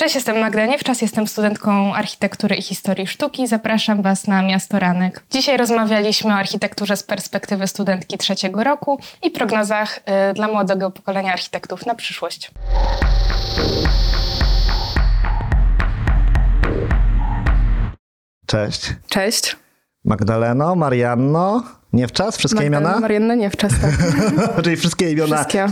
Cześć, jestem Magda Niewczas, jestem studentką architektury i historii sztuki. Zapraszam Was na Miasto Ranek. Dzisiaj rozmawialiśmy o architekturze z perspektywy studentki trzeciego roku i prognozach y, dla młodego pokolenia architektów na przyszłość. Cześć. Cześć. Magdaleno, Marianno, nie w czas? Wszystkie Magdalena imiona? Marianna nie w czas, tak. Czyli wszystkie imiona. Wszystkie.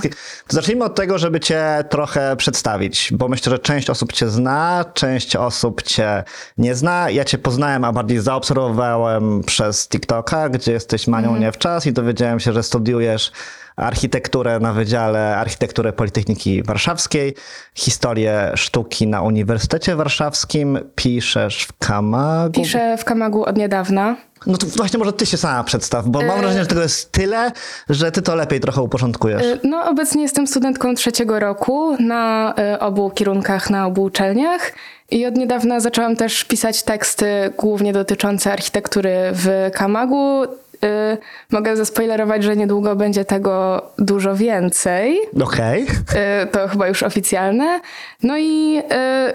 To zacznijmy od tego, żeby cię trochę przedstawić, bo myślę, że część osób cię zna, część osób cię nie zna. Ja cię poznałem, a bardziej zaobserwowałem przez TikToka, gdzie jesteś Manią Mhm. nie w czas i dowiedziałem się, że studiujesz architekturę na Wydziale Architektury Politechniki Warszawskiej, historię sztuki na Uniwersytecie Warszawskim, piszesz w Kamagu. Piszę w Kamagu od niedawna. No to właśnie może ty się sama przedstaw, bo mam wrażenie, że tego jest tyle, że ty to lepiej trochę uporządkujesz. Y, No, obecnie jestem studentką trzeciego roku na y, obu kierunkach, na obu uczelniach. I od niedawna zaczęłam też pisać teksty głównie dotyczące architektury w Kamagu. Y, Mogę zaspoilerować, że niedługo będzie tego dużo więcej. Okej. Y, To chyba już oficjalne. No i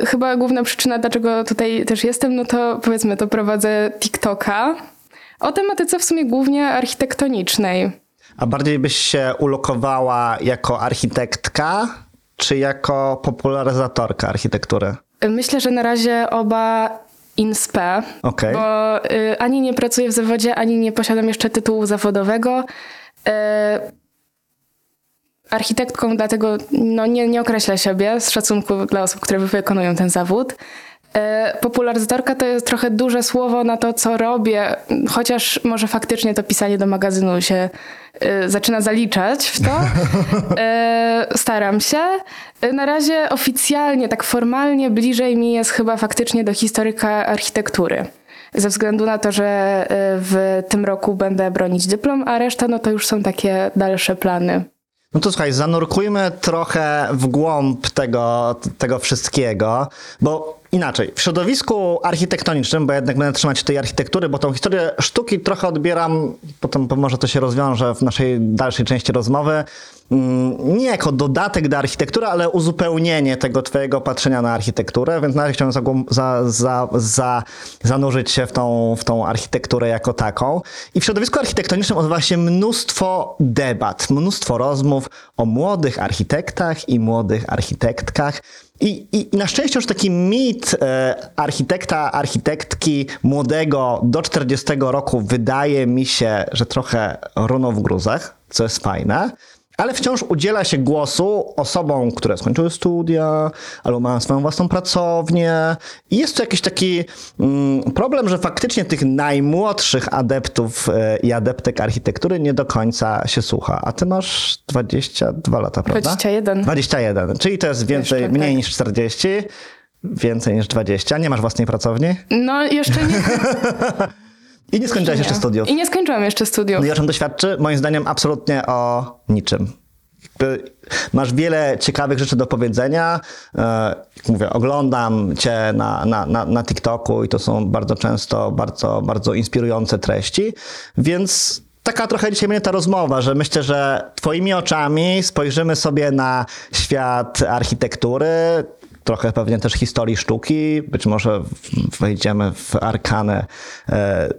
y, chyba główna przyczyna, dlaczego tutaj też jestem, no to powiedzmy, to prowadzę TikToka o tematyce w sumie głównie architektonicznej. A bardziej byś się ulokowała jako architektka, czy jako popularyzatorka architektury? Myślę, że na razie oba inspe, Okej. bo y, ani nie pracuję w zawodzie, ani nie posiadam jeszcze tytułu zawodowego. Y, architektką dlatego no, nie, nie określę siebie z szacunku dla osób, które wykonują ten zawód. E, Popularyzatorka to jest trochę duże słowo na to, co robię, chociaż może faktycznie to pisanie do magazynu się e, zaczyna zaliczać w to. E, Staram się. Na razie oficjalnie, tak formalnie, bliżej mi jest chyba faktycznie do historyka architektury. Ze względu na to, że w tym roku będę bronić dyplom, a reszta no to już są takie dalsze plany. No to słuchaj, zanurkujmy trochę w głąb tego, tego wszystkiego, bo inaczej, w środowisku architektonicznym, bo jednak będę trzymać tej architektury, bo tą historię sztuki trochę odbieram, potem może to się rozwiąże w naszej dalszej części rozmowy, mm, nie jako dodatek do architektury, ale uzupełnienie tego twojego patrzenia na architekturę, więc na razie chciałem za, za, za, zanurzyć się w tą, w tą architekturę jako taką. I w środowisku architektonicznym odbywa się mnóstwo debat, mnóstwo rozmów o młodych architektach i młodych architektkach. I, i, na szczęście już taki mit e, architekta, architektki młodego do 40 roku wydaje mi się, że trochę runął w gruzach, co jest fajne. Ale wciąż udziela się głosu osobom, które skończyły studia albo mają swoją własną pracownię. I jest to jakiś taki mm, problem, że faktycznie tych najmłodszych adeptów e, i adeptek architektury nie do końca się słucha. A ty masz 22 lata, prawda? 21. 21, czyli to jest więcej, Jeszcze, mniej tak. niż 40, więcej niż 20. Nie masz własnej pracowni No jeszcze nie. i nie skończyłeś jeszcze studiów. I nie skończyłam jeszcze studiów. No i o czym to świadczy? Moim zdaniem absolutnie o niczym. Masz wiele ciekawych rzeczy do powiedzenia. E, Jak mówię, oglądam cię na, na, na, na TikToku i to są bardzo często bardzo, bardzo inspirujące treści, więc taka trochę dzisiaj będzie ta rozmowa, że myślę, że twoimi oczami spojrzymy sobie na świat architektury, trochę pewnie też historii sztuki, być może wejdziemy w arkanę e,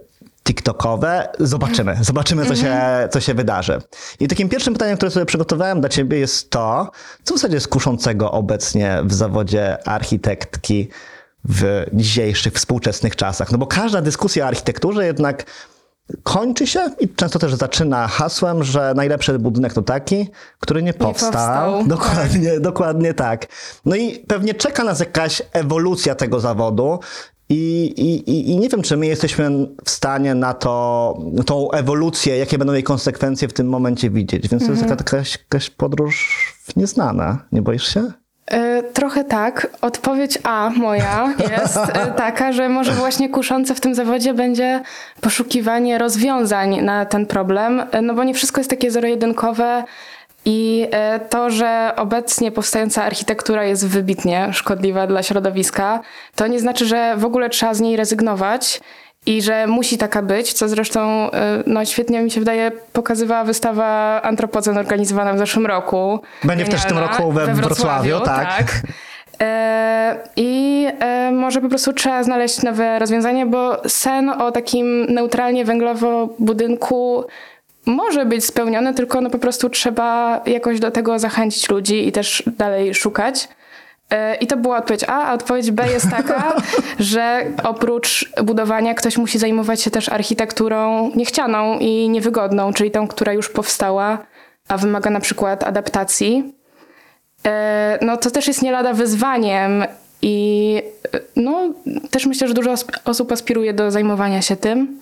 TikTokowe. Zobaczymy, zobaczymy, co się, co się wydarzy. I takim pierwszym pytaniem, które sobie przygotowałem dla ciebie jest to, co w zasadzie jest kuszącego obecnie w zawodzie architektki w dzisiejszych, współczesnych czasach. No bo każda dyskusja o architekturze jednak kończy się i często też zaczyna hasłem, że najlepszy budynek to taki, który nie powstał. powstał, Dokładnie, dokładnie tak. No i pewnie czeka nas jakaś ewolucja tego zawodu. I, i, i- nie wiem, czy my jesteśmy w stanie na to, tą ewolucję, jakie będą jej konsekwencje w tym momencie widzieć. Więc to jest taka, jakaś, jakaś podróż w nieznane. Nie boisz się? E, Trochę tak. Odpowiedź A moja jest e, taka, że może właśnie kuszące w tym zawodzie będzie poszukiwanie rozwiązań na ten problem, e, no bo nie wszystko jest takie zero-jedynkowe i e, to, że obecnie powstająca architektura jest wybitnie szkodliwa dla środowiska, to nie znaczy, że w ogóle trzeba z niej rezygnować. I że musi taka być, co zresztą e, no, świetnie mi się wydaje pokazywała wystawa Antropocen organizowana w zeszłym roku. Będzie w też w tym roku we Wrocławiu, tak. E, I może po prostu trzeba znaleźć nowe rozwiązanie, bo sen o takim neutralnie węglowo budynku może być spełniony, tylko no po prostu trzeba jakoś do tego zachęcić ludzi i też dalej szukać. E, I to była odpowiedź A, a odpowiedź B jest taka, że oprócz budowania ktoś musi zajmować się też architekturą niechcianą i niewygodną, czyli tą, która już powstała, a wymaga na przykład adaptacji. E, No to też jest nie lada wyzwaniem i e, no, też myślę, że dużo osób aspiruje do zajmowania się tym,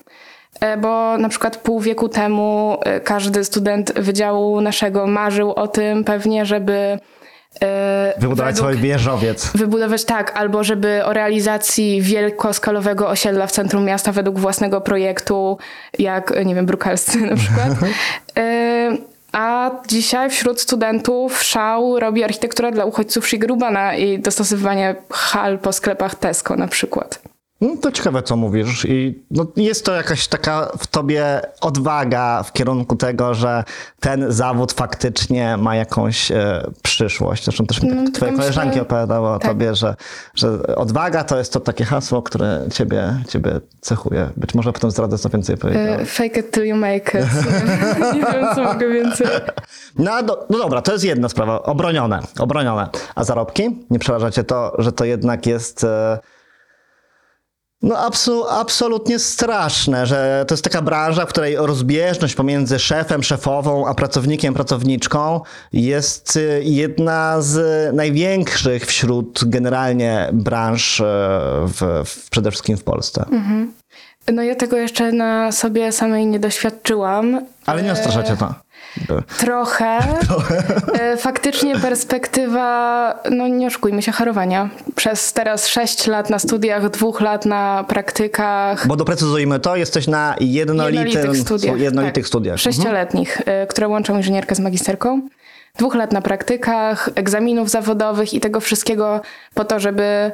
bo na przykład pół wieku temu e, każdy student wydziału naszego marzył o tym pewnie, żeby e, Wybudować według- swój wieżowiec. Wybudować tak, albo żeby o realizacji wielkoskalowego osiedla w centrum miasta według własnego projektu, jak, nie wiem, brukelscy na przykład. A dzisiaj wśród studentów szał robi architektura dla uchodźców Shigerubana i dostosowywanie hal po sklepach Tesco na przykład. No, to ciekawe, co mówisz. I no, jest to jakaś taka w tobie odwaga w kierunku tego, że ten zawód faktycznie ma jakąś e, przyszłość. Zresztą też No, twoje koleżanki myślę- opowiadały o tak. tobie, że, że odwaga to jest to takie hasło, które ciebie, ciebie cechuje. Być może potem zdradzę, co więcej powiedziałem. Y, Fake it till you make it. Nie, nie wiem, co mogę więcej. No, do, no dobra, to jest jedna sprawa. Obronione, obronione. A zarobki? Nie przeraża cię to, że to jednak jest... E, no absu, absolutnie straszne, że to jest taka branża, w której rozbieżność pomiędzy szefem, szefową, a pracownikiem, pracowniczką jest y, jedna z największych wśród generalnie branż e, w, w, przede wszystkim w Polsce. No ja tego jeszcze na sobie samej nie doświadczyłam. Ale nie ostrasza cię to. Trochę. E, Faktycznie perspektywa, no nie oszukujmy się, harowania. Przez teraz 6 lat na studiach, dwóch lat na praktykach. Bo doprecyzujmy to, jesteś na jednolitym, jednolitych studiach. jednolitych tak. studiach. Mhm. Sześcioletnich, e, które łączą inżynierkę z magisterką. Dwóch lat na praktykach, egzaminów zawodowych i tego wszystkiego po to, żeby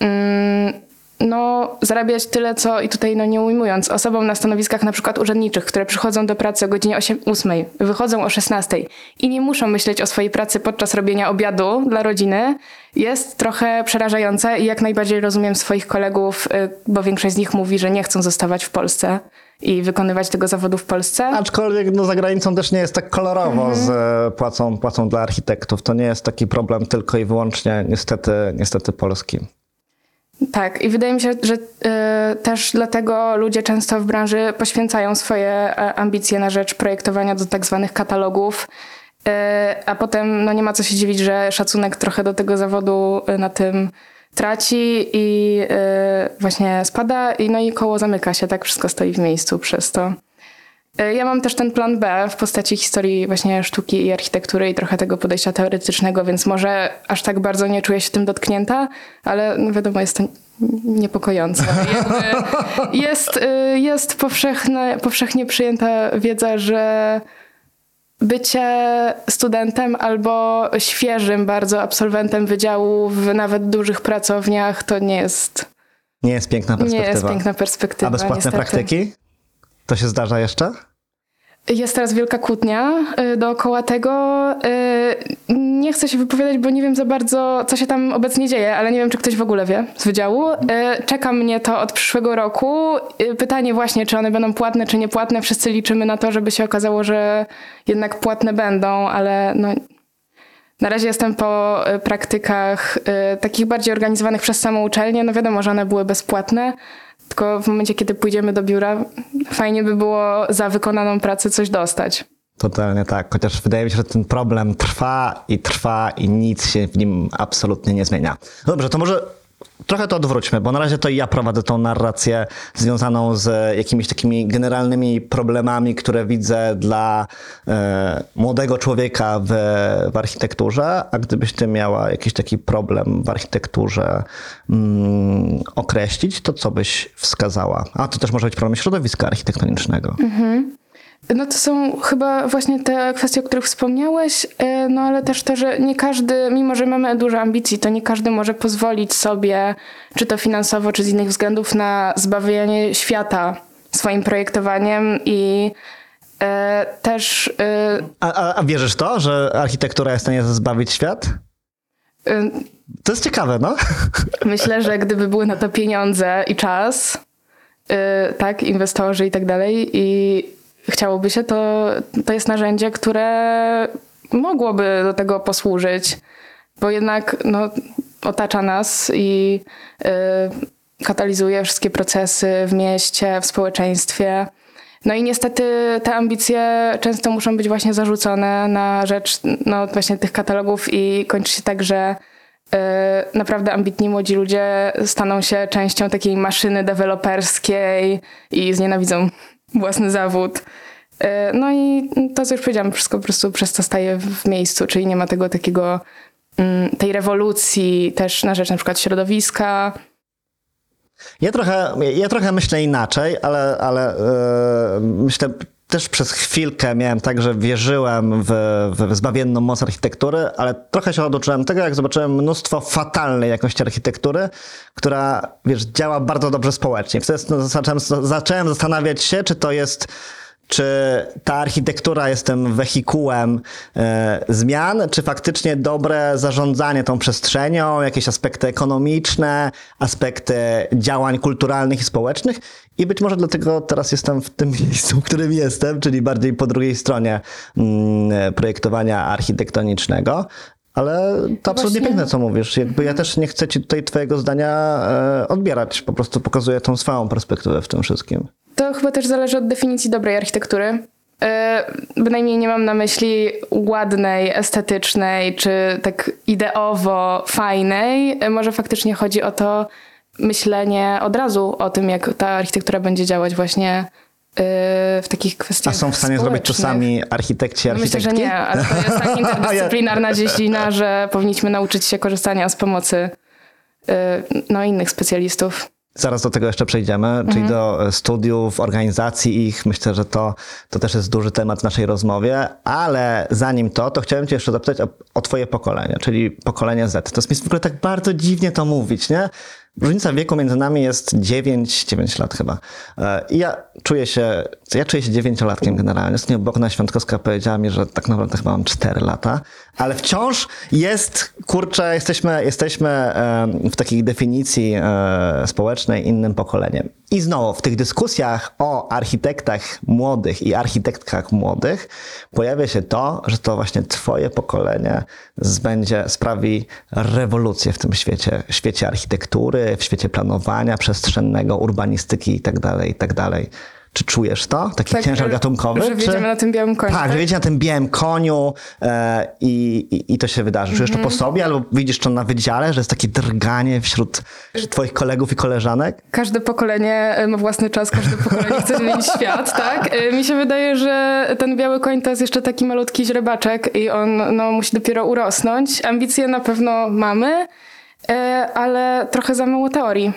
mm, no, zarabiać tyle, co i tutaj no, nie ujmując, osobom na stanowiskach na przykład urzędniczych, które przychodzą do pracy o godzinie 8, 8, wychodzą o 16 i nie muszą myśleć o swojej pracy podczas robienia obiadu dla rodziny, jest trochę przerażające i jak najbardziej rozumiem swoich kolegów, y, bo większość z nich mówi, że nie chcą zostawać w Polsce i wykonywać tego zawodu w Polsce. Aczkolwiek no, za granicą też nie jest tak kolorowo Mhm. z e, płacą, płacą dla architektów. To nie jest taki problem tylko i wyłącznie niestety, niestety polski. Tak, i wydaje mi się, że y, też dlatego ludzie często w branży poświęcają swoje e, ambicje na rzecz projektowania do tak zwanych katalogów, y, a potem no, nie ma co się dziwić, że szacunek trochę do tego zawodu na tym traci i y, właśnie spada i no i koło zamyka się, tak wszystko stoi w miejscu przez to. Y, Ja mam też ten plan B w postaci historii właśnie sztuki i architektury i trochę tego podejścia teoretycznego, więc może aż tak bardzo nie czuję się tym dotknięta, ale no wiadomo, jest to niepokojące. Jakby jest, y, jest powszechne, powszechnie przyjęta wiedza, że bycie studentem albo świeżym bardzo absolwentem wydziału w nawet dużych pracowniach to nie jest, Nie jest piękna nie perspektywa. jest piękna perspektywa. A bezpłatne niestety. praktyki? To się zdarza jeszcze? Jest teraz wielka kłótnia y, dookoła tego. Y, Nie chcę się wypowiadać, bo nie wiem za bardzo, co się tam obecnie dzieje, ale nie wiem, czy ktoś w ogóle wie z wydziału. Y, Czeka mnie to od przyszłego roku. Pytanie właśnie, czy one będą płatne, czy niepłatne. Wszyscy liczymy na to, żeby się okazało, że jednak płatne będą, ale no, na razie jestem po praktykach takich bardziej organizowanych przez samą uczelnię. No wiadomo, że one były bezpłatne, tylko w momencie, kiedy pójdziemy do biura, fajnie by było za wykonaną pracę coś dostać. Totalnie tak. Chociaż wydaje mi się, że ten problem trwa i trwa i nic się w nim absolutnie nie zmienia. Dobrze, to może trochę to odwróćmy, bo na razie to ja prowadzę tą narrację związaną z jakimiś takimi generalnymi problemami, które widzę dla e, młodego człowieka w, w architekturze. A gdybyś ty miała jakiś taki problem w architekturze mm, określić, to co byś wskazała? A to też może być problem środowiska architektonicznego. No to są chyba właśnie te kwestie, o których wspomniałeś, e, no ale też to, że nie każdy, mimo że mamy dużo ambicji, to nie każdy może pozwolić sobie, czy to finansowo, czy z innych względów, na zbawianie świata swoim projektowaniem i e, też e, A, a, a wierzysz to, że architektura jest w stanie zbawić świat? Y, To jest ciekawe, no. Myślę, że gdyby były na to pieniądze i czas, y, tak, inwestorzy i tak dalej, i chciałoby się, to, to jest narzędzie, które mogłoby do tego posłużyć, bo jednak no, otacza nas i y, katalizuje wszystkie procesy w mieście, w społeczeństwie. No i niestety te ambicje często muszą być właśnie zarzucone na rzecz no, właśnie tych katalogów i kończy się tak, że e, naprawdę ambitni młodzi ludzie staną się częścią takiej maszyny deweloperskiej i znienawidzą własny zawód. E, No i to, co już powiedziałam, wszystko po prostu przez to staje w miejscu, czyli nie ma tego takiego, mm, tej rewolucji też na rzecz na przykład środowiska, Ja trochę, ja trochę myślę inaczej, ale, ale yy, myślę też przez chwilkę miałem tak, że wierzyłem w, w zbawienną moc architektury, ale trochę się oduczyłem tego, jak zobaczyłem mnóstwo fatalnej jakości architektury, która, wiesz, działa bardzo dobrze społecznie. Wtedy zacząłem, zacząłem zastanawiać się, czy to jest czy ta architektura jest tym wehikułem e, zmian, czy faktycznie dobre zarządzanie tą przestrzenią, jakieś aspekty ekonomiczne, aspekty działań kulturalnych i społecznych. I być może dlatego teraz jestem w tym miejscu, w którym jestem, czyli bardziej po drugiej stronie mm, projektowania architektonicznego. Ale to absolutnie właśnie- piękne, co mówisz. Jakby ja też nie chcę ci tutaj twojego zdania e, odbierać. Po prostu pokazuję tą swoją perspektywę w tym wszystkim. To chyba też zależy od definicji dobrej architektury. E, Bynajmniej nie mam na myśli ładnej, estetycznej, czy tak ideowo fajnej. E, Może faktycznie chodzi o to myślenie od razu o tym, jak ta architektura będzie działać właśnie e, w takich A kwestiach są w stanie zrobić to społecznych. sami architekci, No Myślę, architektki? że nie, ale to jest tak interdyscyplinarna dziedzina, że powinniśmy nauczyć się korzystania z pomocy no, innych specjalistów. Zaraz do tego jeszcze przejdziemy, czyli do e, studiów, organizacji ich. Myślę, że to, to też jest duży temat w naszej rozmowie, ale zanim to, to chciałem cię jeszcze zapytać o, o twoje pokolenie, czyli pokolenie Z. To jest mi w ogóle tak bardzo dziwnie to mówić, nie? Różnica wieku między nami jest 9, 9 lat chyba. E, I ja czuję się, ja czuję się dziewięciolatkiem generalnie. Ostatnio Bogna Świątkowska powiedziała mi, że tak naprawdę chyba mam 4 lata, ale wciąż jest, kurczę, jesteśmy, jesteśmy w takiej definicji e, społecznej innym pokoleniem. I znowu w tych dyskusjach o architektach młodych i architektkach młodych pojawia się to, że to właśnie twoje pokolenie będzie sprawi rewolucję w tym świecie, świecie architektury, w świecie planowania przestrzennego, urbanistyki i tak dalej, i tak dalej. Czy czujesz to? Taki Tak, ciężar gatunkowy? że czy... wjedziemy na tym białym koniu, Tak, tak? że wjedziemy na tym białym koniu e, i, i, i to się wydarzy. Czujesz Mhm. to po sobie albo widzisz to na wydziale, że jest takie drganie wśród twoich kolegów i koleżanek? Każde pokolenie e, ma własny czas, każde pokolenie chce zmienić świat, tak? E, Mi się wydaje, że ten biały koń to jest jeszcze taki malutki źrebaczek i on no, musi dopiero urosnąć. Ambicje na pewno mamy, ale trochę za mało teorii.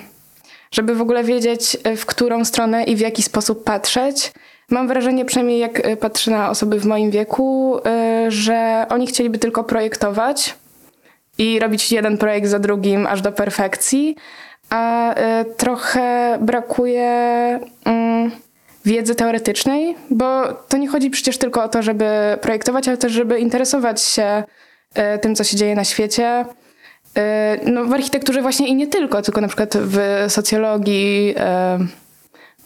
Żeby w ogóle wiedzieć, e, w którą stronę i w jaki sposób patrzeć. Mam wrażenie, przynajmniej jak e, patrzę na osoby w moim wieku, e, że oni chcieliby tylko projektować, i robić jeden projekt za drugim aż do perfekcji, a trochę brakuje mm, wiedzy teoretycznej, bo to nie chodzi przecież tylko o to, żeby projektować, ale też, żeby interesować się tym, co się dzieje na świecie. Y, no, w architekturze właśnie i nie tylko, tylko na przykład w socjologii, y,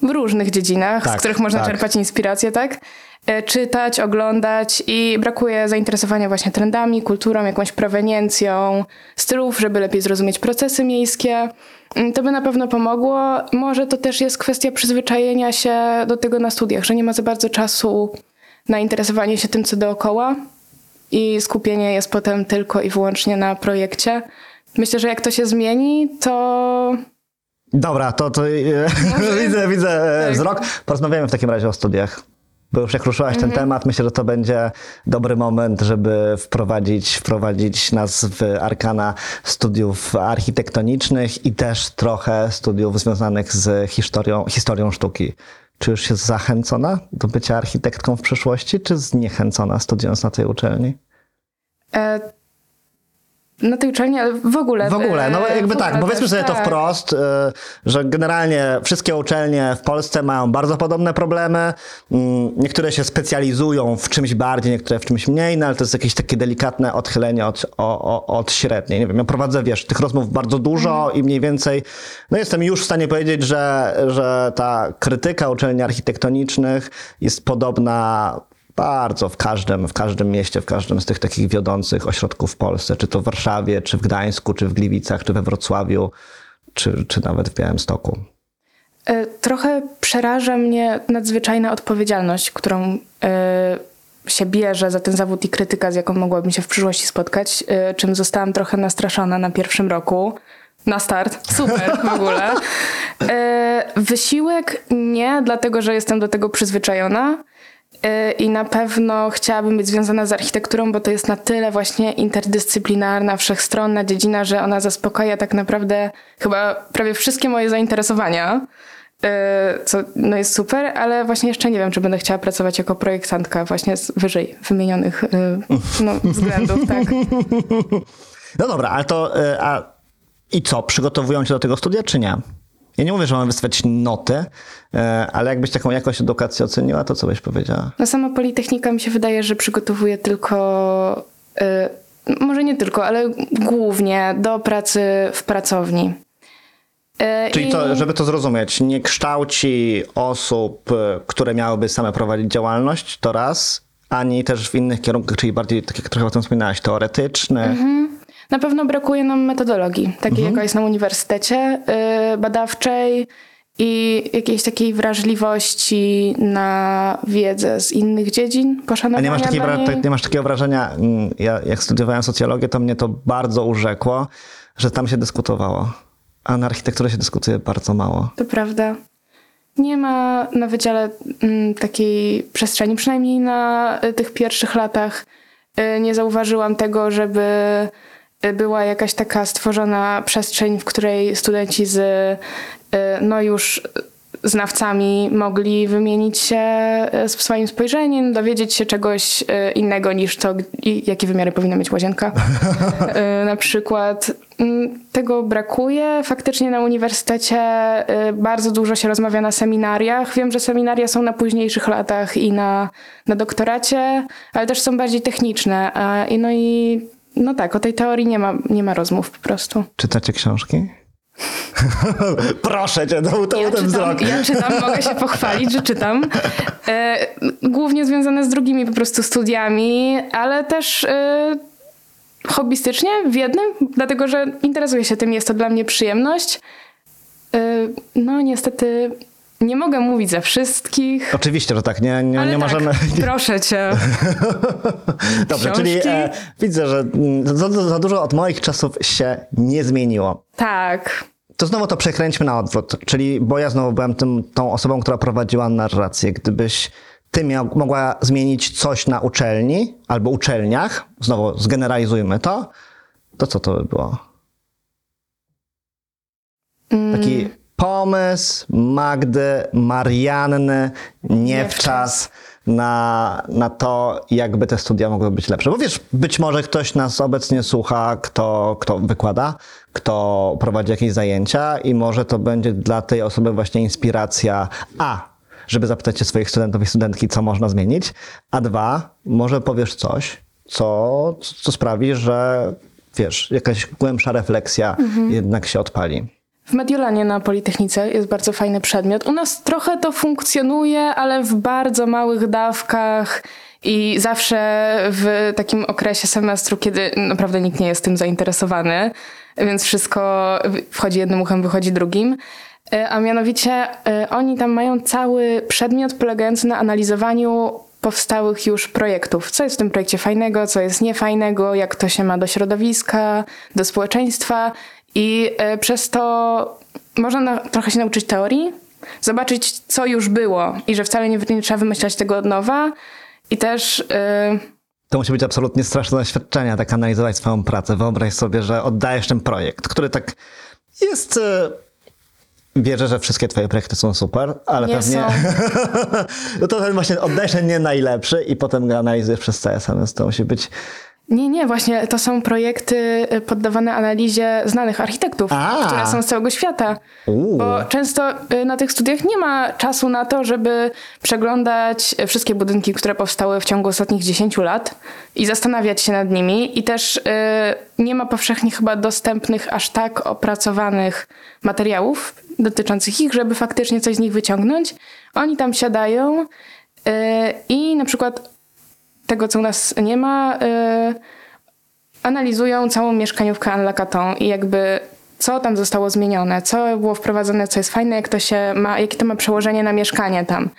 w różnych dziedzinach, Tak, z których można tak. czerpać inspirację, tak? E, Czytać, oglądać i brakuje zainteresowania właśnie trendami, kulturą, jakąś proweniencją stylów, żeby lepiej zrozumieć procesy miejskie. Mm, To by na pewno pomogło. Może to też jest kwestia przyzwyczajenia się do tego na studiach, że nie ma za bardzo czasu na interesowanie się tym, co dookoła i skupienie jest potem tylko i wyłącznie na projekcie. Myślę, że jak to się zmieni, to Dobra, to, to e, widzę, widzę e, Tak. wzrok. Porozmawiamy w takim razie o studiach. Bo już jak ruszyłaś Mhm. ten temat, myślę, że to będzie dobry moment, żeby wprowadzić, wprowadzić nas w arkana studiów architektonicznych i też trochę studiów związanych z historią, historią sztuki. Czy już jest zachęcona do bycia architektką w przyszłości, czy zniechęcona studiując na tej uczelni? E, Na tej uczelni, ale w ogóle. W ogóle, no e, jakby tak, powiedzmy sobie to tak. wprost, y, że generalnie wszystkie uczelnie w Polsce mają bardzo podobne problemy. Mm, Niektóre się specjalizują w czymś bardziej, niektóre w czymś mniej, no ale to jest jakieś takie delikatne odchylenie od, o, o, od średniej. Nie wiem, ja prowadzę, wiesz, tych rozmów bardzo dużo Mhm. i mniej więcej, no jestem już w stanie powiedzieć, że, że ta krytyka uczelni architektonicznych jest podobna bardzo w każdym, w każdym mieście, w każdym z tych takich wiodących ośrodków w Polsce, czy to w Warszawie, czy w Gdańsku, czy w Gliwicach, czy we Wrocławiu, czy, czy nawet w Białymstoku. E, Trochę przeraża mnie nadzwyczajna odpowiedzialność, którą e, się bierze za ten zawód i krytyka, z jaką mogłabym się w przyszłości spotkać, e, czym zostałam trochę nastraszona na pierwszym roku. Na start. Super w ogóle. Wysiłek nie, dlatego że jestem do tego przyzwyczajona. E, I na pewno chciałabym być związana z architekturą, bo to jest na tyle właśnie interdyscyplinarna, wszechstronna dziedzina, że ona zaspokaja tak naprawdę chyba prawie wszystkie moje zainteresowania. E, Co no jest super, ale właśnie jeszcze nie wiem, czy będę chciała pracować jako projektantka właśnie z wyżej wymienionych e, no, względów, tak. No dobra, ale to y, a i co, przygotowują cię do tego studia, czy nie? Ja nie mówię, że mamy wystawiać noty, y, ale jakbyś taką jakość edukacji oceniła, to co byś powiedziała? No sama Politechnika mi się wydaje, że przygotowuje tylko, y, może nie tylko, ale głównie do pracy w pracowni. Y, Czyli to, żeby to zrozumieć, nie kształci osób, które miałyby same prowadzić działalność, to raz, ani też w innych kierunkach, czyli bardziej, tak jak trochę o tym wspominałaś, teoretycznych. Na pewno brakuje nam metodologii, takiej jaka jest na uniwersytecie, y, badawczej i jakiejś takiej wrażliwości na wiedzę z innych dziedzin, A poszanowania nie masz, takiej, wra- tak- nie masz takiego wrażenia, mm, ja jak studiowałem socjologię, to mnie to bardzo urzekło, że tam się dyskutowało, a na architekturze się dyskutuje bardzo mało. To prawda. Nie ma na wydziale mm, takiej przestrzeni, przynajmniej na y, tych pierwszych latach. y, Nie zauważyłam tego, żeby była jakaś taka stworzona przestrzeń, w której studenci z y, no już znawcami mogli wymienić się y, swoim spojrzeniem, dowiedzieć się czegoś y, innego niż to, jakie wymiary powinna mieć łazienka. Na przykład mm, tego brakuje. Faktycznie na uniwersytecie bardzo dużo się rozmawia na seminariach. Wiem, że seminaria są na późniejszych latach i na, na doktoracie, ale też są bardziej techniczne. I no i no tak, o tej teorii nie ma, nie ma rozmów po prostu. Czytacie książki? Proszę cię, to, to Ja ten wzrok. ja czytam, mogę się pochwalić, że czytam. E, głównie związane z drugimi po prostu studiami, ale też e, hobbystycznie w jednym, dlatego że interesuję się tym, jest to dla mnie przyjemność. E, no niestety nie mogę mówić za wszystkich. Oczywiście, że tak, nie, nie, ale nie tak, możemy... proszę cię. Dobrze, książki. czyli e, widzę, że mm, za, za dużo od moich czasów się nie zmieniło. Tak. To znowu to przekręćmy na odwrót, czyli bo ja znowu byłem tym, tą osobą, która prowadziła narrację. Gdybyś ty miał, mogła zmienić coś na uczelni albo uczelniach, znowu zgeneralizujmy to, to co to by było? Taki pomysł Magdy, Marianny, nie w czas na, na to, jakby te studia mogły być lepsze. Bo wiesz, być może ktoś nas obecnie słucha, kto, kto wykłada, kto prowadzi jakieś zajęcia i może to będzie dla tej osoby właśnie inspiracja A, żeby zapytać się swoich studentów i studentki, co można zmienić, a dwa, może powiesz coś, co, co sprawi, że wiesz, jakaś głębsza refleksja jednak się odpali. W Mediolanie na Politechnice jest bardzo fajny przedmiot. U nas trochę to funkcjonuje, ale w bardzo małych dawkach i zawsze w takim okresie semestru, kiedy naprawdę nikt nie jest tym zainteresowany, więc wszystko wchodzi jednym uchem, wychodzi drugim. E, A mianowicie e, oni tam mają cały przedmiot polegający na analizowaniu powstałych już projektów. Co jest w tym projekcie fajnego, co jest niefajnego, jak to się ma do środowiska, do społeczeństwa. I e, przez to można na, trochę się nauczyć teorii, zobaczyć, co już było i że wcale nie, nie trzeba wymyślać tego od nowa. I też e, To musi być absolutnie straszne doświadczenie, tak analizować swoją pracę. Wyobraź sobie, że oddajesz ten projekt, który tak jest. e, Wierzę, że wszystkie twoje projekty są super, ale Nie pewnie. no to ten właśnie oddajesz ten nie najlepszy i potem go analizujesz przez cały semestr. To musi być Nie, nie, właśnie to są projekty y, poddawane analizie znanych architektów, A. które są z całego świata. Uuu. Bo często y, na tych studiach nie ma czasu na to, żeby przeglądać y, wszystkie budynki, które powstały w ciągu ostatnich 10 lat i zastanawiać się nad nimi. I też nie ma powszechnie chyba dostępnych aż tak opracowanych materiałów dotyczących ich, żeby faktycznie coś z nich wyciągnąć. Oni tam siadają i na przykład tego, co u nas nie ma, y, analizują całą mieszkaniówkę Anne Lacaton i jakby co tam zostało zmienione, co było wprowadzone, co jest fajne, jak to się ma, jakie to ma przełożenie na mieszkanie tam.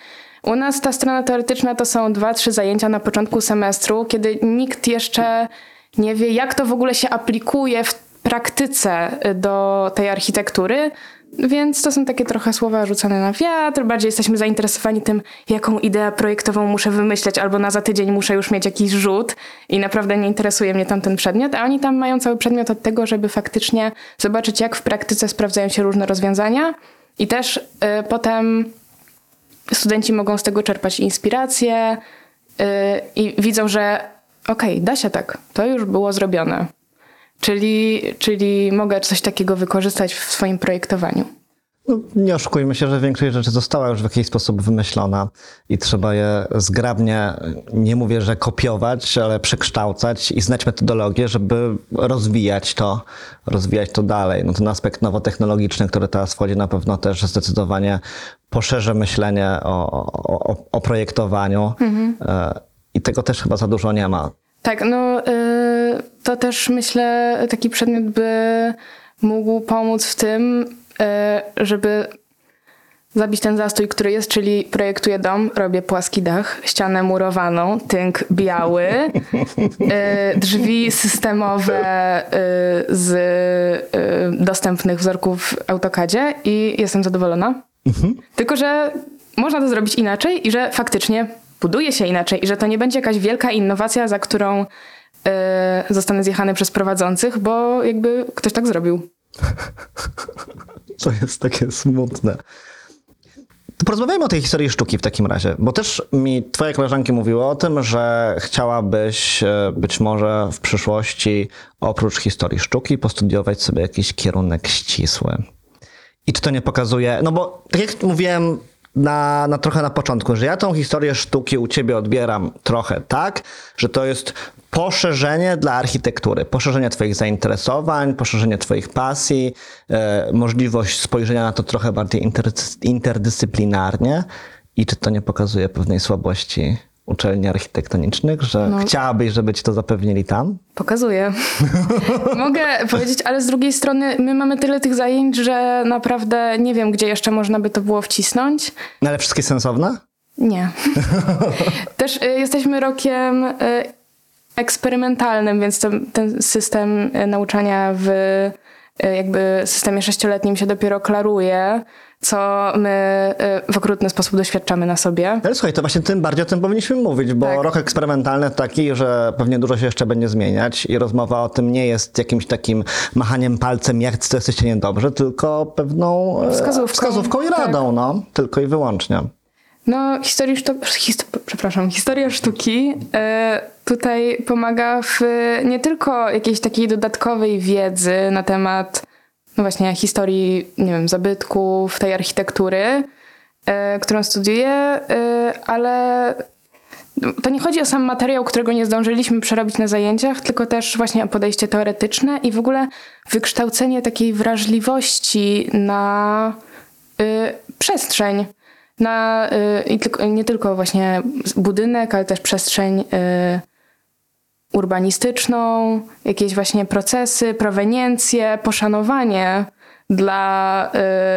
U nas ta strona teoretyczna to są dwa, trzy zajęcia na początku semestru, kiedy nikt jeszcze nie wie, jak to w ogóle się aplikuje w praktyce do tej architektury. Więc to są takie trochę słowa rzucane na wiatr. Bardziej jesteśmy zainteresowani tym, jaką ideę projektową muszę wymyśleć, albo na za tydzień muszę już mieć jakiś rzut i naprawdę nie interesuje mnie tam ten przedmiot. A oni tam mają cały przedmiot od tego, żeby faktycznie zobaczyć, jak w praktyce sprawdzają się różne rozwiązania. I też y, potem studenci mogą z tego czerpać inspirację y, i widzą, że okej, da się tak, to już było zrobione. Czyli, czyli mogę coś takiego wykorzystać w swoim projektowaniu. No, nie oszukujmy się, że większość rzeczy została już w jakiś sposób wymyślona i trzeba je zgrabnie, nie mówię, że kopiować, ale przekształcać i znać metodologię, żeby rozwijać to, rozwijać to dalej. No ten aspekt nowotechnologiczny, który teraz wchodzi, na pewno też zdecydowanie poszerzy myślenie o, o, o, projektowaniu E, i tego też chyba za dużo nie ma. Tak, no y, to też myślę, taki przedmiot by mógł pomóc w tym, y, żeby zabić ten zastój, który jest, czyli projektuję dom, robię płaski dach, ścianę murowaną, tynk biały, y, drzwi systemowe y, z y, dostępnych wzorków w AutoCADzie i jestem zadowolona. Tylko, że można to zrobić inaczej i że faktycznie buduje się inaczej i że to nie będzie jakaś wielka innowacja, za którą y, zostanę zjechany przez prowadzących, bo jakby ktoś tak zrobił. To jest takie smutne. To porozmawiajmy o tej historii sztuki w takim razie, bo też mi twoje koleżanki mówiły o tym, że chciałabyś e, być może w przyszłości oprócz historii sztuki postudiować sobie jakiś kierunek ścisły. I czy to nie pokazuje, no bo tak jak mówiłem na, na trochę na początku, że ja tą historię sztuki u ciebie odbieram trochę tak, że to jest poszerzenie dla architektury, poszerzenie twoich zainteresowań, poszerzenie twoich pasji, e, możliwość spojrzenia na to trochę bardziej inter, interdyscyplinarnie. I czy to nie pokazuje pewnej słabości uczelni architektonicznych, że No. chciałabyś, żeby ci to zapewnili tam? Pokazuję. Mogę powiedzieć, ale z drugiej strony my mamy tyle tych zajęć, że naprawdę nie wiem, gdzie jeszcze można by to było wcisnąć. No ale wszystkie sensowne? Nie. Też y, jesteśmy rokiem y, eksperymentalnym, więc ten, ten system y, nauczania w y, jakby systemie sześcioletnim się dopiero klaruje, co my y, w okrutny sposób doświadczamy na sobie. Ale słuchaj, to właśnie tym bardziej o tym powinniśmy mówić, bo Tak. rok eksperymentalny to taki, że pewnie dużo się jeszcze będzie zmieniać i rozmowa o tym nie jest jakimś takim machaniem palcem, jak to jesteście niedobrzy, tylko pewną e, Wskazówką. wskazówką i Tak. radą, no, tylko i wyłącznie. No, historii sztu- hist- przepraszam, historia sztuki e, tutaj pomaga w nie tylko jakiejś takiej dodatkowej wiedzy na temat no właśnie historii, nie wiem, zabytków, tej architektury, e, którą studiuję, e, ale to nie chodzi o sam materiał, którego nie zdążyliśmy przerobić na zajęciach, tylko też właśnie o podejście teoretyczne i w ogóle wykształcenie takiej wrażliwości na y, przestrzeń. Na, y, i tylko, nie tylko właśnie budynek, ale też przestrzeń y, urbanistyczną, jakieś właśnie procesy, proweniencje, poszanowanie dla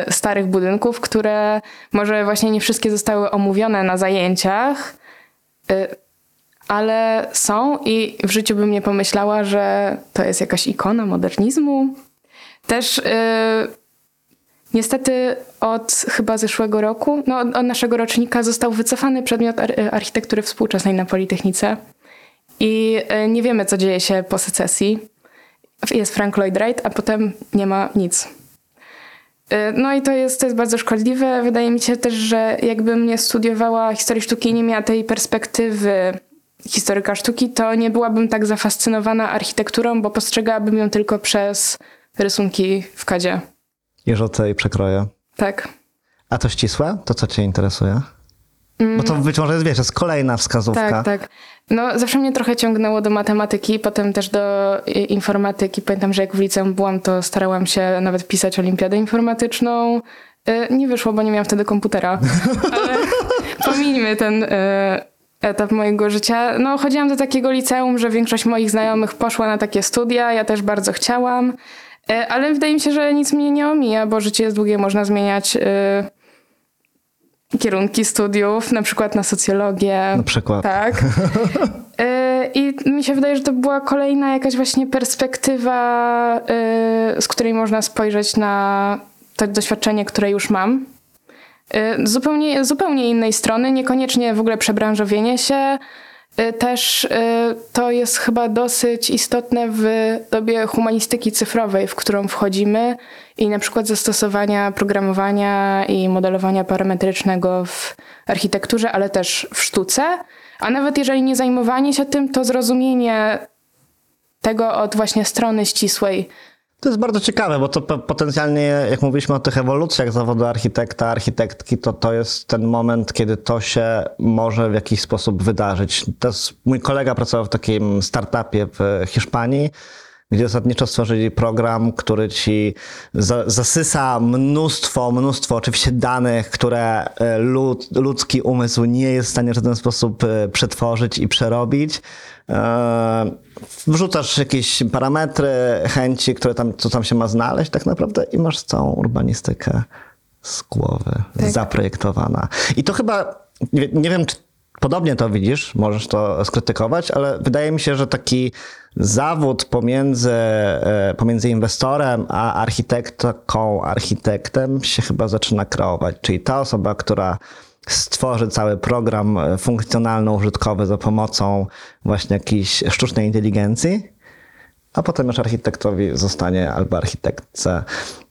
y, starych budynków, które może właśnie nie wszystkie zostały omówione na zajęciach, y, ale są i w życiu bym nie pomyślała, że to jest jakaś ikona modernizmu. Też y, niestety od chyba zeszłego roku, no od, od naszego rocznika został wycofany przedmiot ar- architektury współczesnej na Politechnice. I y, nie wiemy, co dzieje się po secesji. Jest Frank Lloyd Wright, a potem nie ma nic. Y, No i to jest, to jest bardzo szkodliwe. Wydaje mi się też, że jakbym nie studiowała historii sztuki i nie miała tej perspektywy historyka sztuki, to nie byłabym tak zafascynowana architekturą, bo postrzegałabym ją tylko przez rysunki w kadzie. I rzuty i przekroje. Tak. A to ścisłe? To co cię interesuje? Bo to być może jest, wiesz, jest kolejna wskazówka. Mm. Tak, tak. No, zawsze mnie trochę ciągnęło do matematyki, potem też do informatyki. Pamiętam, że jak w liceum byłam, to starałam się nawet pisać olimpiadę informatyczną. Y, Nie wyszło, bo nie miałam wtedy komputera. Ale pomińmy ten y, etap mojego życia. No, chodziłam do takiego liceum, że większość moich znajomych poszła na takie studia. Ja też bardzo chciałam. Y, Ale wydaje mi się, że nic mnie nie omija, bo życie jest długie, można zmieniać kierunki studiów, na przykład na socjologię. Na przykład. Tak. Y, I mi się wydaje, że to była kolejna jakaś właśnie perspektywa, y, z której można spojrzeć na to doświadczenie, które już mam. Y, Zupełnie, zupełnie innej strony, niekoniecznie w ogóle przebranżowienie się. Y, Też y, to jest chyba dosyć istotne w dobie humanistyki cyfrowej, w którą wchodzimy i na przykład zastosowania programowania i modelowania parametrycznego w architekturze, ale też w sztuce. A nawet jeżeli nie zajmowanie się tym, to zrozumienie tego od właśnie strony ścisłej. To jest bardzo ciekawe, bo to po- potencjalnie, jak mówiliśmy o tych ewolucjach zawodu architekta, architektki, to to jest ten moment, kiedy to się może w jakiś sposób wydarzyć. Mój kolega pracował w takim startupie w Hiszpanii, gdzie zasadniczo stworzyli program, który ci za, zasysa mnóstwo, mnóstwo oczywiście danych, które e, lud, ludzki umysł nie jest w stanie w żaden sposób e, przetworzyć i przerobić. E, Wrzucasz jakieś parametry, chęci, które tam, co tam się ma znaleźć tak naprawdę i masz całą urbanistykę z głowy Tak. zaprojektowana. I to chyba, nie, nie wiem, czy podobnie to widzisz, możesz to skrytykować, ale wydaje mi się, że taki zawód pomiędzy, e, pomiędzy inwestorem a architektką, architektem się chyba zaczyna kreować. Czyli ta osoba, która stworzy cały program e, funkcjonalno-użytkowy za pomocą właśnie jakiejś sztucznej inteligencji, a potem już architektowi zostanie albo architektce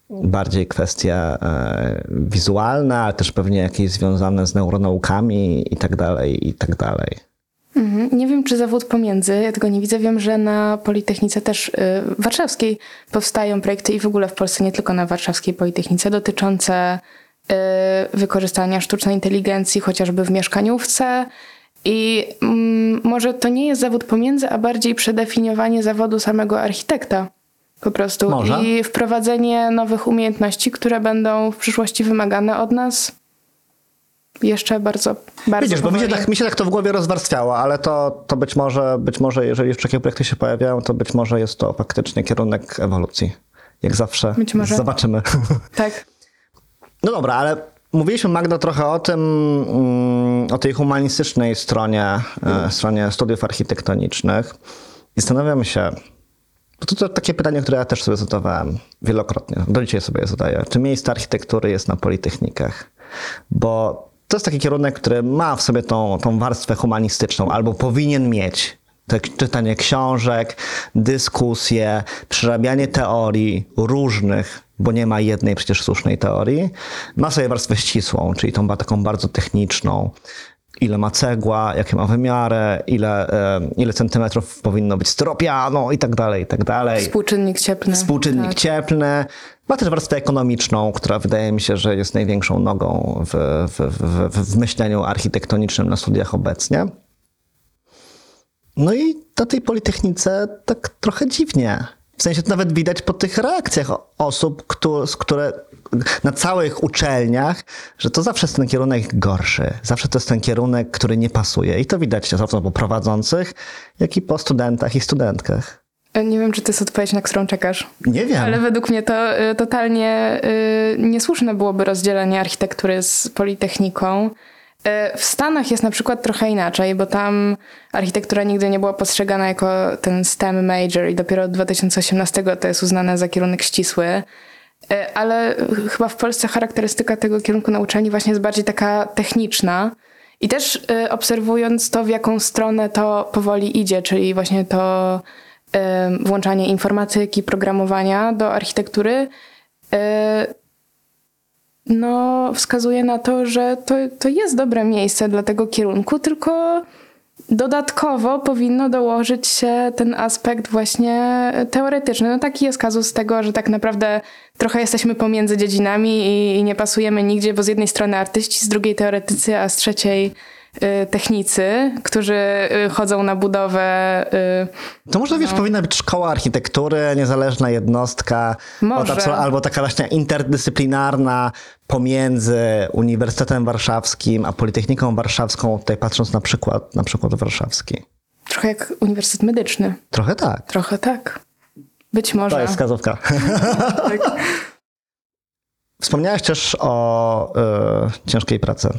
bardziej kwestie e, wizualne, ale też pewnie jakieś związane z neuronaukami i tak dalej, i tak dalej. Mhm. Nie wiem, czy zawód pomiędzy, ja tego nie widzę. Wiem, że na Politechnice też y, warszawskiej powstają projekty i w ogóle w Polsce, nie tylko na warszawskiej Politechnice, dotyczące wykorzystania sztucznej inteligencji chociażby w mieszkaniówce. I mm, może to nie jest zawód pomiędzy, a bardziej przedefiniowanie zawodu samego architekta. Po prostu. Może. I wprowadzenie nowych umiejętności, które będą w przyszłości wymagane od nas jeszcze bardzo, bardzo Widzisz, bo mi się, powoli. tak, mi się tak to w głowie rozwarstwiało, ale to, to być może, być może, jeżeli już takie projekty się pojawiają, to być może jest to faktycznie kierunek ewolucji. Jak zawsze. Być może. Zobaczymy. Tak. No dobra, ale mówiliśmy Magda trochę o tym, mm, o tej humanistycznej stronie, e, stronie studiów architektonicznych i zastanawiam się, to, to takie pytanie, które ja też sobie zadawałem wielokrotnie, do dzisiaj sobie je zadaję. Czy miejsce architektury jest na politechnikach? Bo to jest taki kierunek, który ma w sobie tą, tą warstwę humanistyczną, albo powinien mieć. Tak, czytanie książek, dyskusje, przerabianie teorii różnych, bo nie ma jednej przecież słusznej teorii. Ma sobie warstwę ścisłą, czyli tą taką bardzo techniczną. Ile ma cegła, jakie ma wymiary, ile, e, ile centymetrów powinno być styropianu i tak dalej, i tak dalej. Współczynnik cieplny. Współczynnik Tak. cieplny. Ma też warstwę ekonomiczną, która wydaje mi się, że jest największą nogą w, w, w, w myśleniu architektonicznym na studiach obecnie. No i na tej Politechnice tak trochę dziwnie. W sensie to nawet widać po tych reakcjach osób, które, które na całych uczelniach, że to zawsze jest ten kierunek gorszy. Zawsze to jest ten kierunek, który nie pasuje. I to widać zarówno po prowadzących, jak i po studentach i studentkach. Nie wiem, czy to jest odpowiedź, na którą czekasz. Nie wiem. Ale według mnie to y, totalnie y, niesłuszne byłoby rozdzielenie architektury z politechniką. Y, w Stanach jest na przykład trochę inaczej, bo tam architektura nigdy nie była postrzegana jako ten STEM major i dopiero od 2018 to jest uznane za kierunek ścisły. Y, Ale chyba w Polsce charakterystyka tego kierunku na uczelni właśnie jest bardziej taka techniczna. I też y, obserwując to, w jaką stronę to powoli idzie, czyli właśnie to włączanie informatyki, programowania do architektury, no, wskazuje na to, że to, to jest dobre miejsce dla tego kierunku, tylko Dodatkowo powinno dołożyć się ten aspekt właśnie teoretyczny. No taki jest kazus tego, że tak naprawdę trochę jesteśmy pomiędzy dziedzinami i, i nie pasujemy nigdzie, bo z jednej strony artyści, z drugiej teoretycy, a z trzeciej technicy, którzy y, chodzą na budowę. Y, To może wiesz, powinna być szkoła architektury, niezależna jednostka, Może. ta, albo taka właśnie interdyscyplinarna pomiędzy Uniwersytetem Warszawskim a Politechniką Warszawską, tutaj patrząc na przykład, na przykład warszawski. trochę jak Uniwersytet Medyczny. Trochę tak. Trochę tak. Być może. To jest wskazówka. Tak. Wspomniałeś też o y, ciężkiej pracy,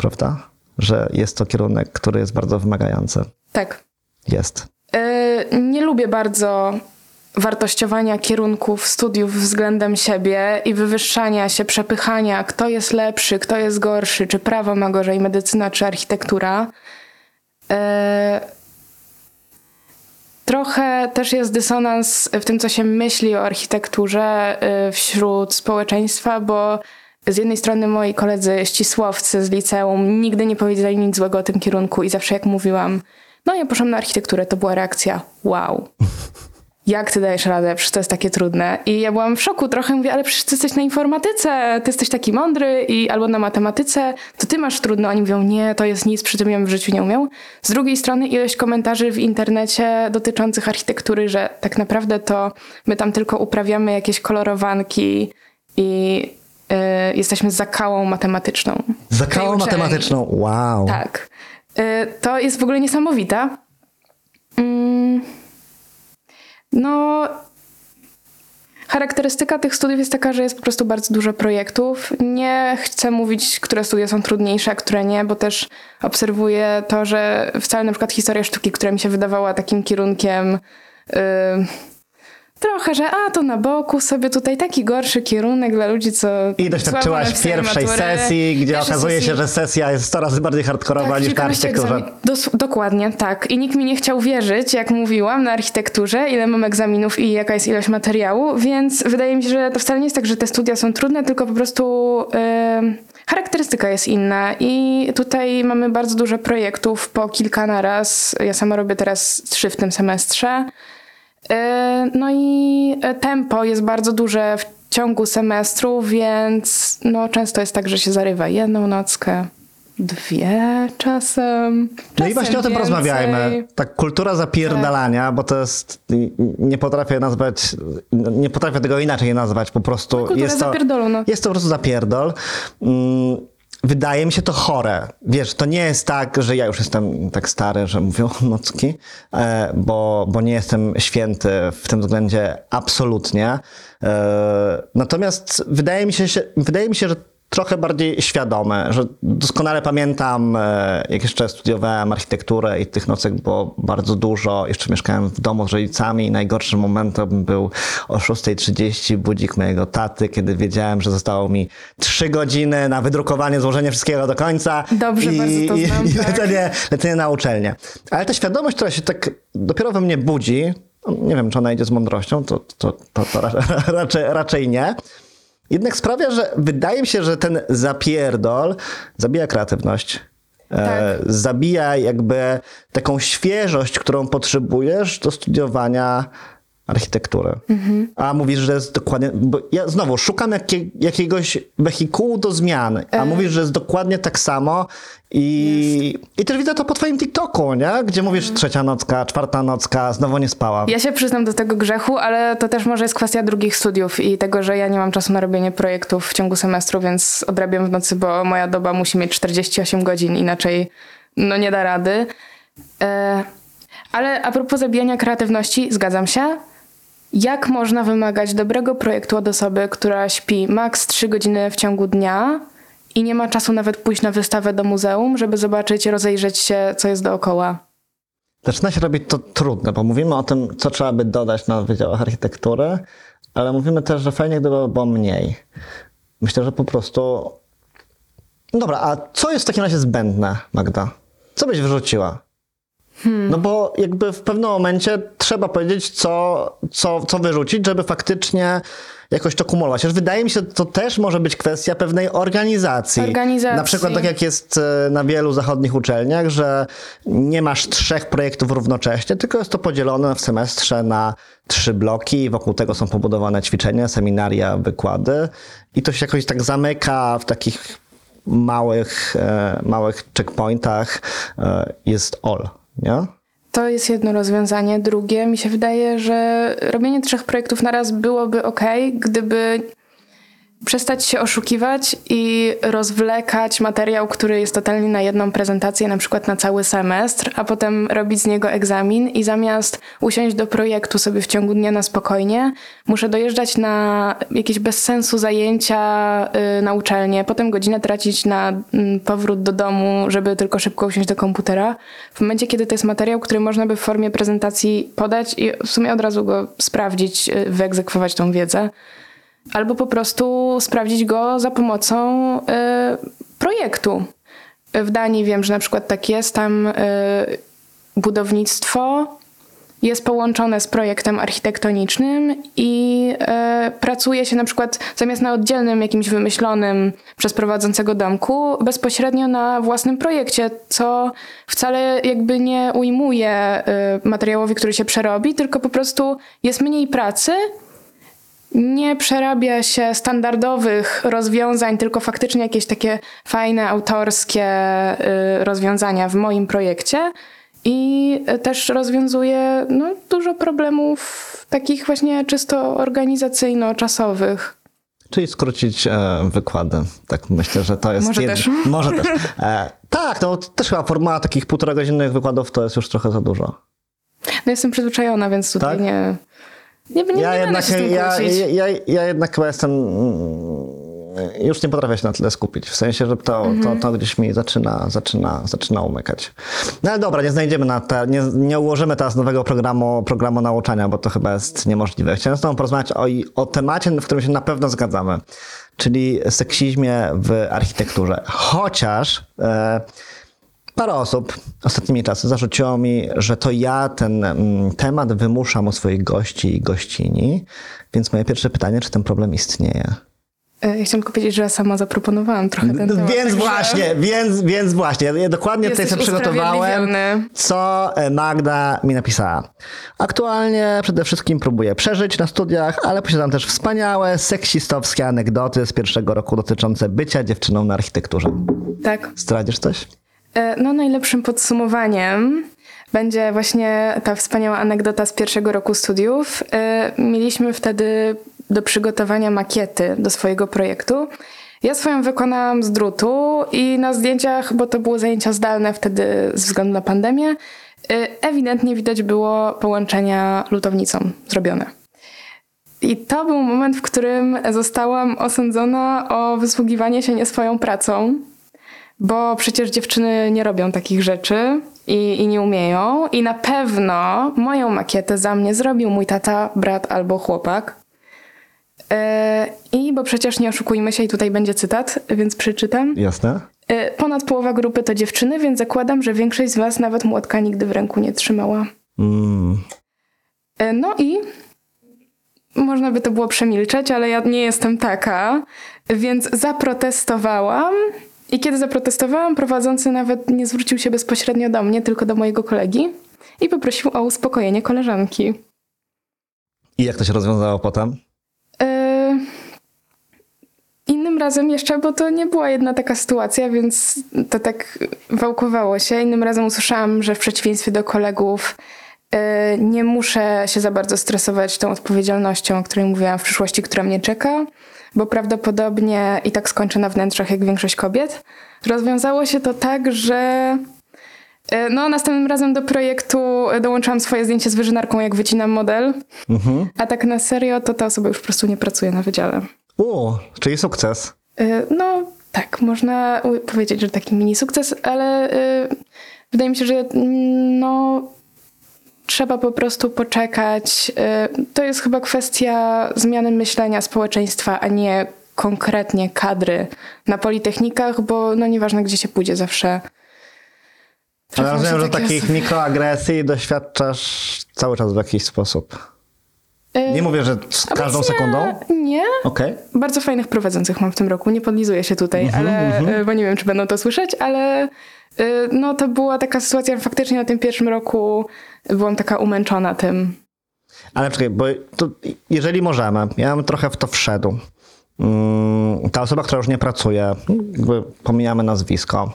prawda? Że jest to kierunek, który jest bardzo wymagający. tak. Jest. Y, Nie lubię bardzo wartościowania kierunków studiów względem siebie i wywyższania się, przepychania, kto jest lepszy, kto jest gorszy, czy prawo ma gorzej, medycyna, czy architektura. Y, Trochę też jest dysonans w tym, co się myśli o architekturze y, wśród społeczeństwa, bo z jednej strony moi koledzy ścisłowcy z liceum nigdy nie powiedzieli nic złego o tym kierunku i zawsze jak mówiłam, no ja poszłam na architekturę, to była reakcja wow. Jak ty dajesz radę? Przecież to jest takie trudne. I ja byłam w szoku trochę, mówię, ale przecież ty jesteś na informatyce, ty jesteś taki mądry i albo na matematyce, to ty masz trudno. Oni mówią, nie, to jest nic, przy tym ja w życiu nie umiał. Z drugiej strony ilość komentarzy w internecie dotyczących architektury, że tak naprawdę to my tam tylko uprawiamy jakieś kolorowanki i y, jesteśmy zakałą matematyczną. Zakałą matematyczną. Wow. Tak. Y, To jest w ogóle niesamowita. Mm. No. Charakterystyka tych studiów jest taka, że jest po prostu bardzo dużo projektów. Nie chcę mówić, które studia są trudniejsze, a które nie, bo też obserwuję to, że wcale na przykład historia sztuki, która mi się wydawała takim kierunkiem. y, Trochę, że a to na boku sobie tutaj taki gorszy kierunek dla ludzi, co. I doświadczyłaś pierwszej sesji, gdzie Pierwszej okazuje sesji- się, że sesja jest coraz bardziej hardkorowa niż na architekturze. Dos- dokładnie, tak. I nikt mi nie chciał wierzyć, jak mówiłam, na architekturze, ile mam egzaminów i jaka jest ilość materiału, więc wydaje mi się, że to wcale nie jest tak, że te studia są trudne, tylko po prostu ym, charakterystyka jest inna. I tutaj mamy bardzo dużo projektów, po kilka na raz. Ja sama robię teraz trzy w tym semestrze. Yy, No i e, tempo jest bardzo duże w ciągu semestru, więc no, często jest tak, że się zarywa jedną nockę, dwie czasem. No i właśnie o tym więcej. porozmawiajmy. Tak kultura zapierdalania, bo to jest, nie potrafię nazwać, nie potrafię tego inaczej nazwać, po prostu No, kultura jest to, zapierdolu, no. jest to po prostu zapierdol. Wydaje mi się to chore. Wiesz, to nie jest tak, że ja już jestem tak stary, że mówię o nocki, e, bo, bo nie jestem święty w tym względzie absolutnie. E, Natomiast wydaje mi się- wydaje mi się, że trochę bardziej świadome, że doskonale pamiętam, e, jak jeszcze studiowałem architekturę i tych nocek było bardzo dużo. Jeszcze mieszkałem w domu z rodzicami i najgorszym momentem był o 6.30 budzik mojego taty, kiedy wiedziałem, że zostało mi 3 godziny na wydrukowanie, złożenie wszystkiego do końca. Dobrze, i, bardzo to i, znam, i tak. lecenie, lecenie na uczelnię. Ale ta świadomość, która się tak dopiero we mnie budzi, no, nie wiem, czy ona idzie z mądrością, to, to, to, to ra- raczej, raczej nie. Jednak sprawia, że wydaje mi się, że ten zapierdol zabija kreatywność. E, Tak. zabija jakby taką świeżość, którą potrzebujesz do studiowania architektury. A mówisz, że jest dokładnie. Bo ja znowu szukam jakie, jakiegoś wehikułu do zmian, a mówisz, że jest dokładnie tak samo. I, I też widzę to po twoim TikToku, nie? Gdzie mówisz trzecia nocka, czwarta nocka, znowu nie spałam. Ja się przyznam do tego grzechu, ale to też może jest kwestia drugich studiów i tego, że ja nie mam czasu na robienie projektów w ciągu semestru, więc odrabiam w nocy, bo moja doba musi mieć 48 godzin, inaczej no nie da rady. E, ale a propos zabijania kreatywności, zgadzam się. Jak można wymagać dobrego projektu od osoby, która śpi maks 3 godziny w ciągu dnia i nie ma czasu nawet pójść na wystawę do muzeum, żeby zobaczyć, rozejrzeć się, co jest dookoła? Zaczyna się robić to trudne, bo mówimy o tym, co trzeba by dodać na wydziałach architektury, ale mówimy też, że fajnie gdyby było mniej. Myślę, że po prostu. Dobra, a co jest w takim razie zbędne, Magda? Co byś wyrzuciła? No bo jakby w pewnym momencie trzeba powiedzieć, co, co, co wyrzucić, żeby faktycznie jakoś to kumulować. Wydaje mi się, że to też może być kwestia pewnej organizacji. Organizacji. Na przykład tak jak jest e, na wielu zachodnich uczelniach, że nie masz trzech projektów równocześnie, tylko jest to podzielone w semestrze na trzy bloki i wokół tego są pobudowane ćwiczenia, seminaria, wykłady i to się jakoś tak zamyka w takich małych, e, małych checkpointach. E, jest all, nie? To jest jedno rozwiązanie. Drugie, mi się wydaje, że robienie trzech projektów na raz byłoby ok, gdyby przestać się oszukiwać i rozwlekać materiał, który jest totalnie na jedną prezentację, na przykład na cały semestr, a potem robić z niego egzamin i zamiast usiąść do projektu sobie w ciągu dnia na spokojnie, muszę dojeżdżać na jakieś bez sensu zajęcia y, na uczelnię, potem godzinę tracić na y, powrót do domu, żeby tylko szybko usiąść do komputera. W momencie, kiedy to jest materiał, który można by w formie prezentacji podać i w sumie od razu go sprawdzić, y, wyegzekwować tą wiedzę, albo po prostu sprawdzić go za pomocą y, projektu. W Danii wiem, że na przykład tak jest, tam y, budownictwo jest połączone z projektem architektonicznym i y, pracuje się na przykład zamiast na oddzielnym jakimś wymyślonym przez prowadzącego domku, bezpośrednio na własnym projekcie, co wcale jakby nie ujmuje y, materiałowi, który się przerobi, tylko po prostu jest mniej pracy, nie przerabia się standardowych rozwiązań, tylko faktycznie jakieś takie fajne, autorskie y, rozwiązania w moim projekcie. I też rozwiązuje no, dużo problemów takich właśnie czysto organizacyjno-czasowych. Czyli skrócić e, wykłady. Tak myślę, że to jest... Może jed... też. Może też. E, tak, no też chyba forma takich półtora godzinnych wykładów to jest już trochę za dużo. No jestem przyzwyczajona, więc tutaj Tak? nie, nie, nie, Ja nie jednak, się z tym ja, ja, ja, ja jednak chyba jestem... mm, Już nie potrafię się na tyle skupić. W sensie, że to, to, to gdzieś mi zaczyna, zaczyna, zaczyna umykać. No ale dobra, nie znajdziemy na te, nie, nie ułożymy teraz nowego programu, programu nauczania, bo to chyba jest niemożliwe. Chciałem z tobą porozmawiać o, o temacie, w którym się na pewno zgadzamy. Czyli seksizmie w architekturze. Chociaż... E, Parę osób ostatnimi czasy zarzuciło mi, że to ja ten mm, temat wymuszam u swoich gości i gościni, więc moje pierwsze pytanie, czy ten problem istnieje? E, Ja chciałam tylko powiedzieć, że ja sama zaproponowałam trochę ten temat. No Więc także właśnie, więc, więc właśnie, ja dokładnie tutaj sobie przygotowałem, co e, Magda mi napisała. Aktualnie przede wszystkim próbuję przeżyć na studiach, ale posiadam też wspaniałe, seksistowskie anegdoty z pierwszego roku dotyczące bycia dziewczyną na architekturze. Tak. Zdradzisz coś? E, No, najlepszym podsumowaniem będzie właśnie ta wspaniała anegdota z pierwszego roku studiów. E, Mieliśmy wtedy do przygotowania makiety do swojego projektu. Ja swoją wykonałam z drutu i na zdjęciach, bo to były zajęcia zdalne wtedy ze względu na pandemię, e, ewidentnie widać było połączenia lutownicą zrobione. I to był moment, w którym zostałam osądzona o wysługiwanie się nie swoją pracą, bo przecież dziewczyny nie robią takich rzeczy i, i nie umieją. I na pewno moją makietę za mnie zrobił mój tata, brat albo chłopak. E, I bo przecież nie oszukujmy się, i tutaj będzie cytat, więc przeczytam. Jasne? E, Ponad połowa grupy to dziewczyny, więc zakładam, że większość z was nawet młotka nigdy w ręku nie trzymała. Mm. E, No i można by to było przemilczeć, ale ja nie jestem taka, więc zaprotestowałam. I kiedy zaprotestowałam, prowadzący nawet nie zwrócił się bezpośrednio do mnie, tylko do mojego kolegi i poprosił o uspokojenie koleżanki. I jak to się rozwiązało potem? E, Innym razem jeszcze, bo to nie była jedna taka sytuacja, więc to tak wałkowało się. Innym razem usłyszałam, że w przeciwieństwie do kolegów e, nie muszę się za bardzo stresować tą odpowiedzialnością, o której mówiłam w przyszłości, która mnie czeka, bo prawdopodobnie i tak skończę na wnętrzach jak większość kobiet. Rozwiązało się to tak, że e, no, następnym razem do projektu dołączyłam swoje zdjęcie z wyżynarką, jak wycinam model. A tak na serio, to ta osoba już po prostu nie pracuje na wydziale. U, czyli sukces. Y, No tak, można powiedzieć, że taki mini sukces, ale y, wydaje mi się, że mm, no, trzeba po prostu poczekać. Y, To jest chyba kwestia zmiany myślenia społeczeństwa, a nie konkretnie kadry na politechnikach, bo no nieważne gdzie się pójdzie, zawsze. Ale rozumiem, że takich osoby. mikroagresji doświadczasz cały czas w jakiś sposób. Nie mówię, że z każdą Obecnie sekundą. Nie. Okej. Bardzo fajnych prowadzących mam w tym roku. Nie podlizuję się tutaj, Mhm, ale, y, bo nie wiem, czy będą to słyszeć, ale y, no to była taka sytuacja, że faktycznie na tym pierwszym roku byłam taka umęczona tym. Ale czekaj, bo to, jeżeli możemy, ja bym trochę w to wszedł. Mm, Ta osoba, która już nie pracuje, jakby pomijamy nazwisko,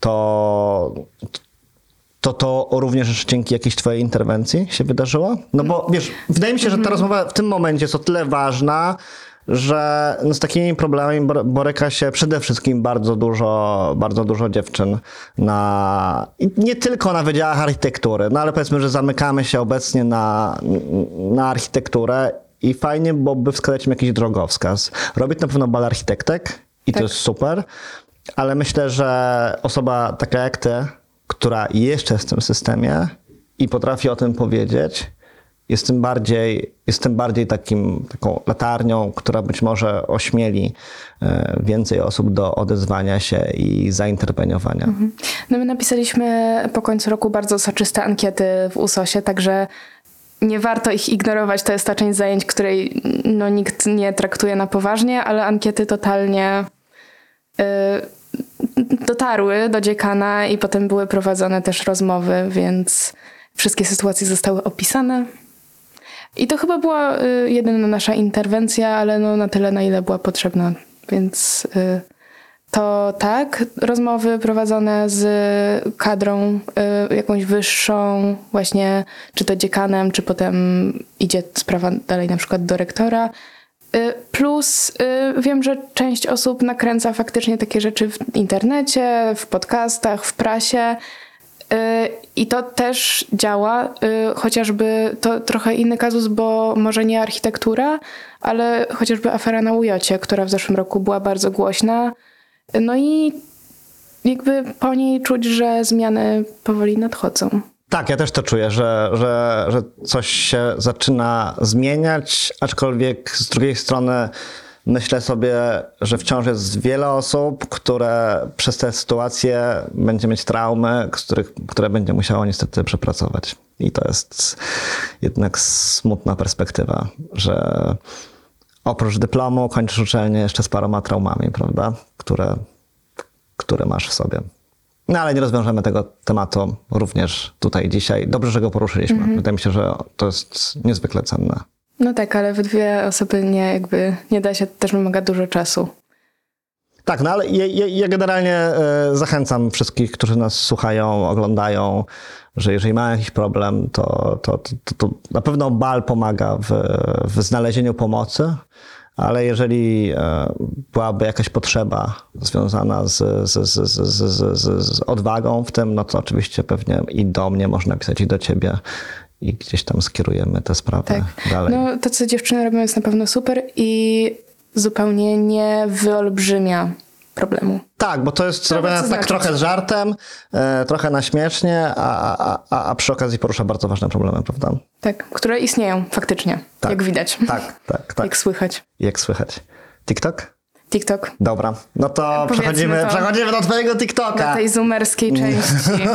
to, to to również dzięki jakiejś twojej interwencji się wydarzyło? No bo wiesz, wydaje mi się, że ta rozmowa w tym momencie jest o tyle ważna, że no z takimi problemami bor- boryka się przede wszystkim bardzo dużo, bardzo dużo dziewczyn na, nie tylko na wydziałach architektury, no ale powiedzmy, że zamykamy się obecnie na, na architekturę i fajnie byłoby wskazać im jakiś drogowskaz. Robić na pewno bal architektek i to Tak. jest super, ale myślę, że osoba taka jak ty, która jeszcze jest w tym systemie i potrafi o tym powiedzieć, jest tym bardziej, jest tym bardziej takim, taką latarnią, która być może ośmieli e, więcej osób do odezwania się i zainterweniowania. No my napisaliśmy po końcu roku bardzo soczyste ankiety w USOSie, także nie warto ich ignorować. To jest ta część zajęć, której no, nikt nie traktuje na poważnie, ale ankiety totalnie y, dotarły do dziekana i potem były prowadzone też rozmowy, więc wszystkie sytuacje zostały opisane. I to chyba była y, jedyna nasza interwencja, ale no na tyle, na ile była potrzebna. Więc y, to tak, rozmowy prowadzone z kadrą y, jakąś wyższą, właśnie czy to dziekanem, czy potem idzie sprawa dalej na przykład do rektora. Y, Plus y, wiem, że część osób nakręca faktycznie takie rzeczy w internecie, w podcastach, w prasie. Y, I to też działa, y, chociażby to trochę inny kazus, bo może nie architektura, ale chociażby afera na Ujocie, która w zeszłym roku była bardzo głośna. No i jakby po niej czuć, że zmiany powoli nadchodzą. Tak, ja też to czuję, że, że, że coś się zaczyna zmieniać, aczkolwiek z drugiej strony myślę sobie, że wciąż jest wiele osób, które przez tę sytuację będzie mieć traumy, których, które będzie musiało niestety przepracować. I to jest jednak smutna perspektywa, że oprócz dyplomu kończysz uczelnię jeszcze z paroma traumami, prawda? Które, które masz w sobie. No ale nie rozwiążemy tego tematu również tutaj dzisiaj. Dobrze, że go poruszyliśmy. Wydaje mi się, że to jest niezwykle cenne. No tak, ale we dwie osoby nie, jakby nie da się, też wymaga dużo czasu. Tak, no ale ja, ja, ja generalnie e, zachęcam wszystkich, którzy nas słuchają, oglądają, że jeżeli mają jakiś problem, to, to, to, to, to na pewno bal pomaga w, w znalezieniu pomocy, ale jeżeli e, byłaby jakaś potrzeba związana z, z, z, z, z, z odwagą w tym, no to oczywiście pewnie i do mnie można pisać, i do ciebie. I gdzieś tam skierujemy tę sprawę Tak. dalej. No to, co dziewczyny robią jest na pewno super i zupełnie nie wyolbrzymia problemu. Tak, bo to jest To robione co tak znaczyć. trochę z żartem, e, trochę na śmiesznie, a, a, a, a przy okazji porusza bardzo ważne problemy, prawda? Tak, które istnieją faktycznie, Tak. jak widać, Tak, tak, tak. jak słychać. Jak słychać. TikTok? TikTok. Dobra, no to Powiedzmy przechodzimy, to. przechodzimy do twojego TikToka. tej zoomerskiej części.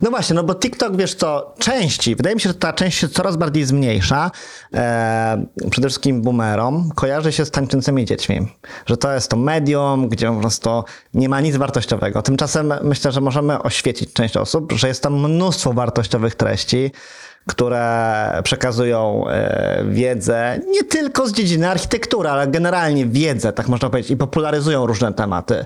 No właśnie, no bo TikTok, wiesz co, części, wydaje mi się, że ta część się coraz bardziej zmniejsza, e, przede wszystkim boomerom, kojarzy się z tańczącymi dziećmi, że to jest to medium, gdzie po prostu nie ma nic wartościowego. Tymczasem myślę, że możemy oświecić część osób, że jest tam mnóstwo wartościowych treści, które przekazują e, wiedzę nie tylko z dziedziny architektury, ale generalnie wiedzę, tak można powiedzieć, i popularyzują różne tematy.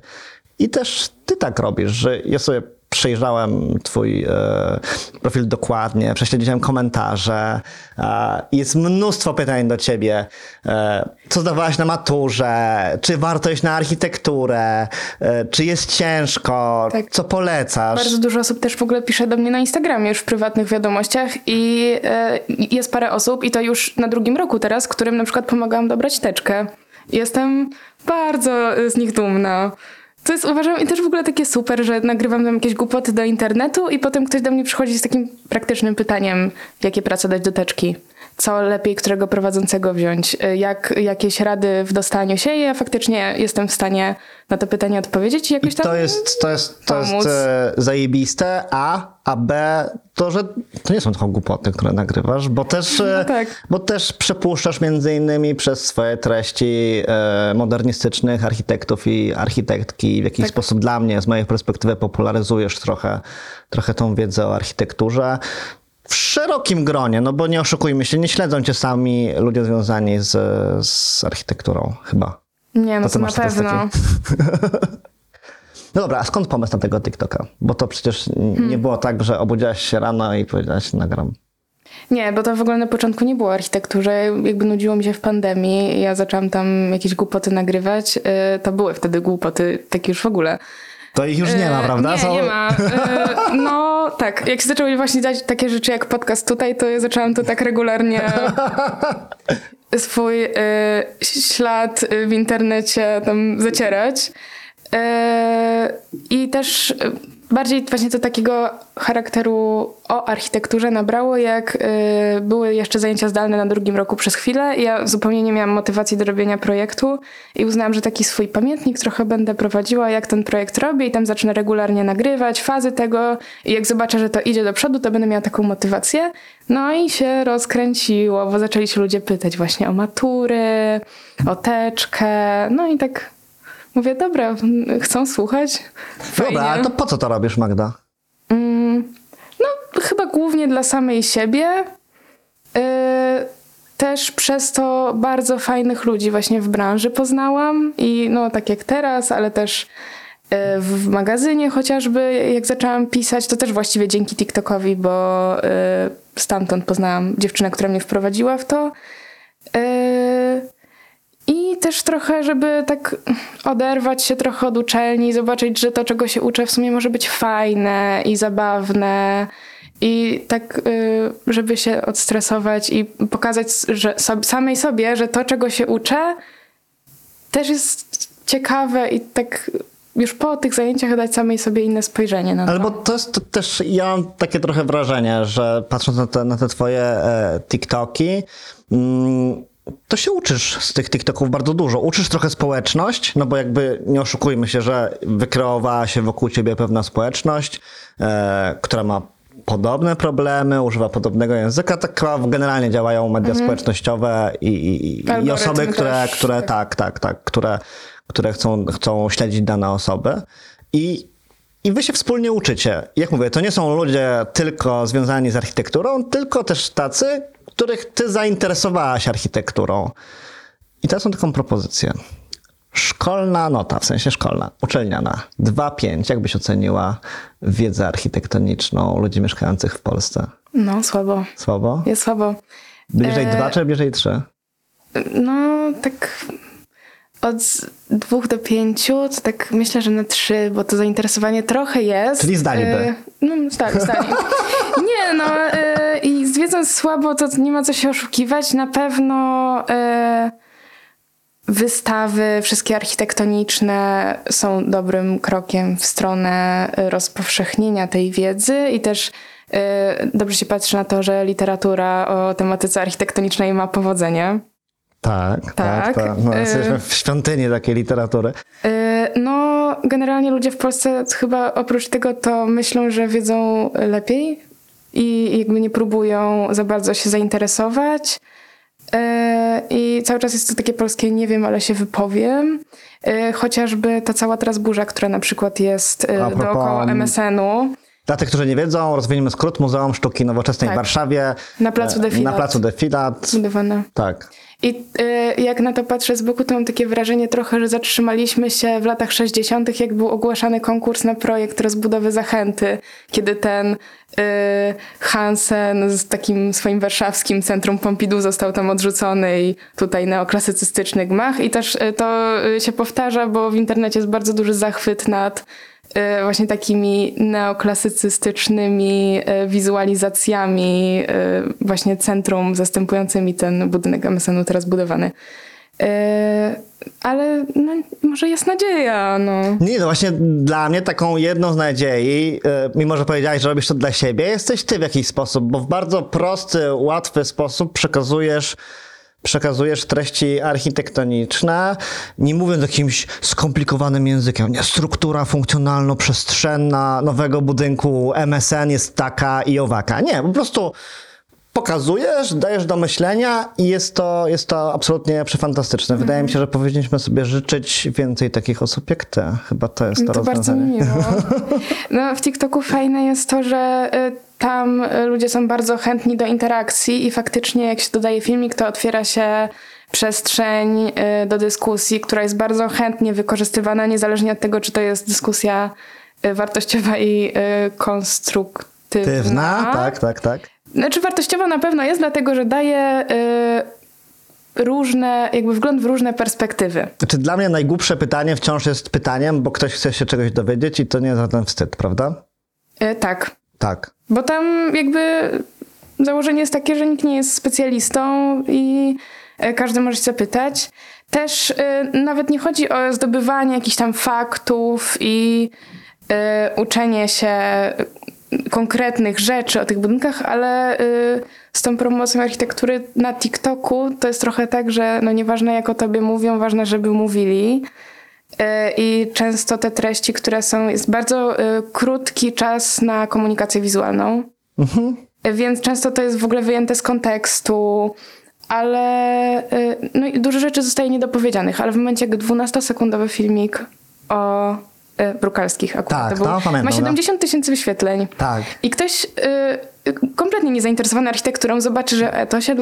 I też ty tak robisz, że ja sobie przejrzałem twój e, profil dokładnie, prześledziłem komentarze. E, jest mnóstwo pytań do ciebie. E, co zdawałaś na maturze? Czy warto iść na architekturę? E, czy jest ciężko? Tak. Co polecasz? Bardzo dużo osób też w ogóle pisze do mnie na Instagramie już w prywatnych wiadomościach i jest parę osób i to już na drugim roku teraz, którym na przykład pomagałam dobrać teczkę. Jestem bardzo z nich dumna. To jest uważam i też w ogóle takie super, że nagrywam tam jakieś głupoty do internetu i potem ktoś do mnie przychodzi z takim praktycznym pytaniem, jakie prace dać do teczki. Co lepiej którego prowadzącego wziąć, y, jak, jakieś rady w dostaniu się i ja faktycznie jestem w stanie na to pytanie odpowiedzieć i jakoś tam To jest, to jest, to jest e, zajebiste, A, a B, to, że to nie są tylko głupoty, które nagrywasz, bo też, e, No tak. bo też przepuszczasz między innymi przez swoje treści e, modernistycznych architektów i architektki. W jakiś Tak. sposób dla mnie, z mojej perspektywy, popularyzujesz trochę, trochę tą wiedzę o architekturze. W szerokim gronie, no bo nie oszukujmy się, nie śledzą cię sami ludzie związani z, z architekturą, chyba. Nie, no To na pewno. No dobra, a skąd pomysł na tego TikToka? Bo to przecież Hmm. nie było tak, że obudziłaś się rano i powiedziałaś, nagram. Nie, bo to w ogóle na początku nie było architekturze. Jakby nudziło mi się w pandemii. Ja zaczęłam tam jakieś głupoty nagrywać. Y, To były wtedy głupoty, takie już w ogóle. To ich już nie ma, E, prawda? Nie, Są- nie ma. E, No tak, jak się zaczęły właśnie dać takie rzeczy jak podcast tutaj, to ja zaczęłam to tak regularnie swój e, ślad w internecie tam zacierać. I też bardziej właśnie to takiego charakteru o architekturze nabrało, jak e, były jeszcze zajęcia zdalne na drugim roku przez chwilę. Ja zupełnie nie miałam motywacji do robienia projektu i uznałam, że taki swój pamiętnik trochę będę prowadziła, jak ten projekt robię i tam zacznę regularnie nagrywać fazy tego i jak zobaczę, że to idzie do przodu, to będę miała taką motywację. No i się rozkręciło, bo zaczęli się ludzie pytać właśnie o matury, o teczkę, no i tak mówię, dobra, chcą słuchać. Dobra, Fajnie. ale to po co to robisz, Magda? No, chyba głównie dla samej siebie. Yy, też przez to bardzo fajnych ludzi właśnie w branży poznałam i no tak jak teraz, ale też yy, w magazynie chociażby jak zaczęłam pisać, to też właściwie dzięki TikTokowi, bo yy, stamtąd poznałam dziewczynę, która mnie wprowadziła w to. Też trochę, żeby tak oderwać się trochę od uczelni zobaczyć, że to, czego się uczę, w sumie może być fajne i zabawne. I tak, y, żeby się odstresować i pokazać że samej sobie, że to, czego się uczę, też jest ciekawe i tak już po tych zajęciach dać samej sobie inne spojrzenie na to. Ale bo to jest to też, ja mam takie trochę wrażenie, że patrząc na te, na te twoje e, TikToki, mm, to się uczysz z tych TikToków bardzo dużo. Uczysz trochę społeczność, no bo jakby nie oszukujmy się, że wykreowała się wokół ciebie pewna społeczność, e, która ma podobne problemy, używa podobnego języka, tak generalnie działają media społecznościowe i, i, i osoby, które, które tak, tak, tak, które, które chcą, chcą śledzić dane osoby. I i wy się wspólnie uczycie. Jak mówię, to nie są ludzie tylko związani z architekturą, tylko też tacy, których ty zainteresowałaś architekturą. I teraz mam taką propozycję. Szkolna nota, w sensie szkolna, uczelniana. 2,5. Jak byś oceniła wiedzę architektoniczną ludzi mieszkających w Polsce? No, słabo. Słabo? Jest słabo. Bliżej E, 2 czy bliżej 3? No, tak od dwóch do pięciu, to tak myślę, że na trzy, bo to zainteresowanie trochę jest. Czyli. E, no, tak, zdali. nie, no e, słabo, to nie ma co się oszukiwać. Na pewno e, wystawy, wszystkie architektoniczne są dobrym krokiem w stronę e, rozpowszechnienia tej wiedzy i też e, dobrze się patrzy na to, że literatura o tematyce architektonicznej ma powodzenie. Tak, tak. Tak. tak. No, E, jesteśmy w świątyni takiej literatury. Y, No, generalnie ludzie w Polsce chyba oprócz tego to myślą, że wiedzą lepiej i jakby nie próbują za bardzo się zainteresować. Y, I cały czas jest to takie polskie nie wiem, ale się wypowiem. Y, Chociażby ta cała teraz burza, która na przykład jest propos- dookoła MSN-u. Dla tych, którzy nie wiedzą, rozwiniemy skrót Muzeum Sztuki Nowoczesnej Tak. w Warszawie. Na placu E, Defilat. Na placu Defilat. Zbudowane. Tak. I y, jak na to patrzę z boku, to mam takie wrażenie trochę, że zatrzymaliśmy się w latach 60., jak był ogłaszany konkurs na projekt rozbudowy Zachęty, kiedy ten y, Hansen z takim swoim warszawskim centrum Pompidou został tam odrzucony i tutaj neoklasycystyczny gmach. I też y, to y, się powtarza, bo w internecie jest bardzo duży zachwyt nad właśnie takimi neoklasycystycznymi y, wizualizacjami y, właśnie centrum zastępującymi ten budynek MSN-u teraz budowany. E, ale no, może jest nadzieja, no. Nie, no właśnie dla mnie taką jedną z nadziei, e, mimo że powiedziałeś, że robisz to dla siebie, jesteś ty w jakiś sposób, bo w bardzo prosty, łatwy sposób przekazujesz przekazujesz treści architektoniczne, nie mówiąc jakimś skomplikowanym językiem. Nie, struktura funkcjonalno-przestrzenna nowego budynku MSN jest taka i owaka. Nie, po prostu pokazujesz, dajesz do myślenia i jest to, jest to absolutnie przefantastyczne. Wydaje mi się, że powinniśmy sobie życzyć więcej takich osób jak ty. Chyba to jest to, to bardzo rozwiązanie. miło. No, w TikToku fajne jest to, że y, tam y, ludzie są bardzo chętni do interakcji i faktycznie jak się dodaje filmik, to otwiera się przestrzeń y, do dyskusji, która jest bardzo chętnie wykorzystywana, niezależnie od tego, czy to jest dyskusja wartościowa i konstruktywna. Tywna, tak, tak, tak. Znaczy wartościowa na pewno jest, dlatego że daje y, różne, jakby wgląd w różne perspektywy. Znaczy dla mnie najgłupsze pytanie wciąż jest pytaniem, bo ktoś chce się czegoś dowiedzieć i to nie jest żaden wstyd, prawda? Y, tak, Tak. Bo tam jakby założenie jest takie, że nikt nie jest specjalistą i e, każdy może się zapytać. Też e, nawet nie chodzi o zdobywanie jakichś tam faktów i e, uczenie się konkretnych rzeczy o tych budynkach, ale e, z tą promocją architektury na TikToku to jest trochę tak, że no nieważne jak o tobie mówią, ważne, żeby mówili. E, I często te treści, które są, jest bardzo e, krótki czas na komunikację wizualną. E, Więc często to jest w ogóle wyjęte z kontekstu, ale no i dużo rzeczy zostaje niedopowiedzianych, ale w momencie jak 12-sekundowy filmik o Brukalskich akurat Tak, to był, no, pamiętam, ma no. 70 tysięcy wyświetleń. Tak. I ktoś y, kompletnie niezainteresowany architekturą zobaczy, że e, to się, y,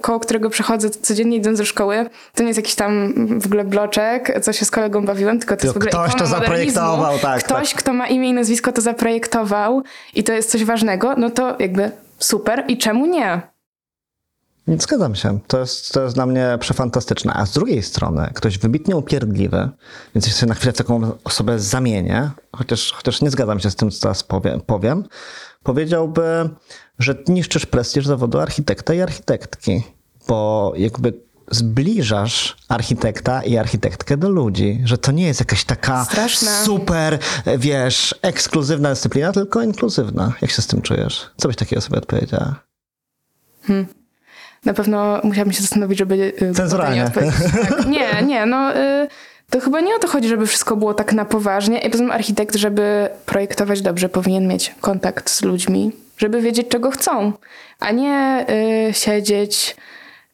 koło którego przechodzę codziennie idąc do szkoły, to nie jest jakiś tam w ogóle bloczek, co się z kolegą bawiłem, tylko to jest w ogóle Ktoś to zaprojektował, tak, Ktoś, kto ma imię i nazwisko, to zaprojektował i to jest coś ważnego, no to jakby super i czemu nie? Zgadzam się. To jest, to jest dla mnie przefantastyczne. A z drugiej strony, ktoś wybitnie upierdliwy, więc jeśli na chwilę taką osobę zamienię, chociaż, chociaż nie zgadzam się z tym, co teraz powiem, powiem, powiedziałby, że niszczysz prestiż zawodu architekta i architektki, bo jakby zbliżasz architekta i architektkę do ludzi, że to nie jest jakaś taka Straszne. super, wiesz, ekskluzywna dyscyplina, tylko inkluzywna. Jak się z tym czujesz? Co byś takiej osobie odpowiedziała? Na pewno musiałabym się zastanowić, żeby... y, Cenzuralnie. nie odpowiedzieć. Tak. Nie, nie, no... Y, to chyba nie o to chodzi, żeby wszystko było tak na poważnie. I poza tym architekt, żeby projektować dobrze, powinien mieć kontakt z ludźmi, żeby wiedzieć, czego chcą, a nie y, siedzieć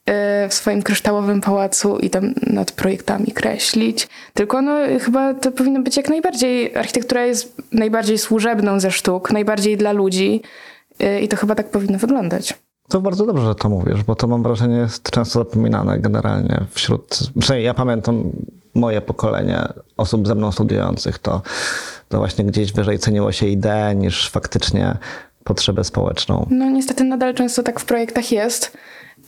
y, w swoim kryształowym pałacu i tam nad projektami kreślić. Tylko no, chyba to powinno być jak najbardziej... Architektura jest najbardziej służebną ze sztuk, najbardziej dla ludzi y, i to chyba tak powinno wyglądać. To bardzo dobrze, że to mówisz, bo to mam wrażenie jest często zapominane generalnie wśród, przynajmniej ja pamiętam moje pokolenie osób ze mną studiujących, to, to właśnie gdzieś wyżej ceniło się ideę niż faktycznie potrzebę społeczną. No niestety nadal często tak w projektach jest.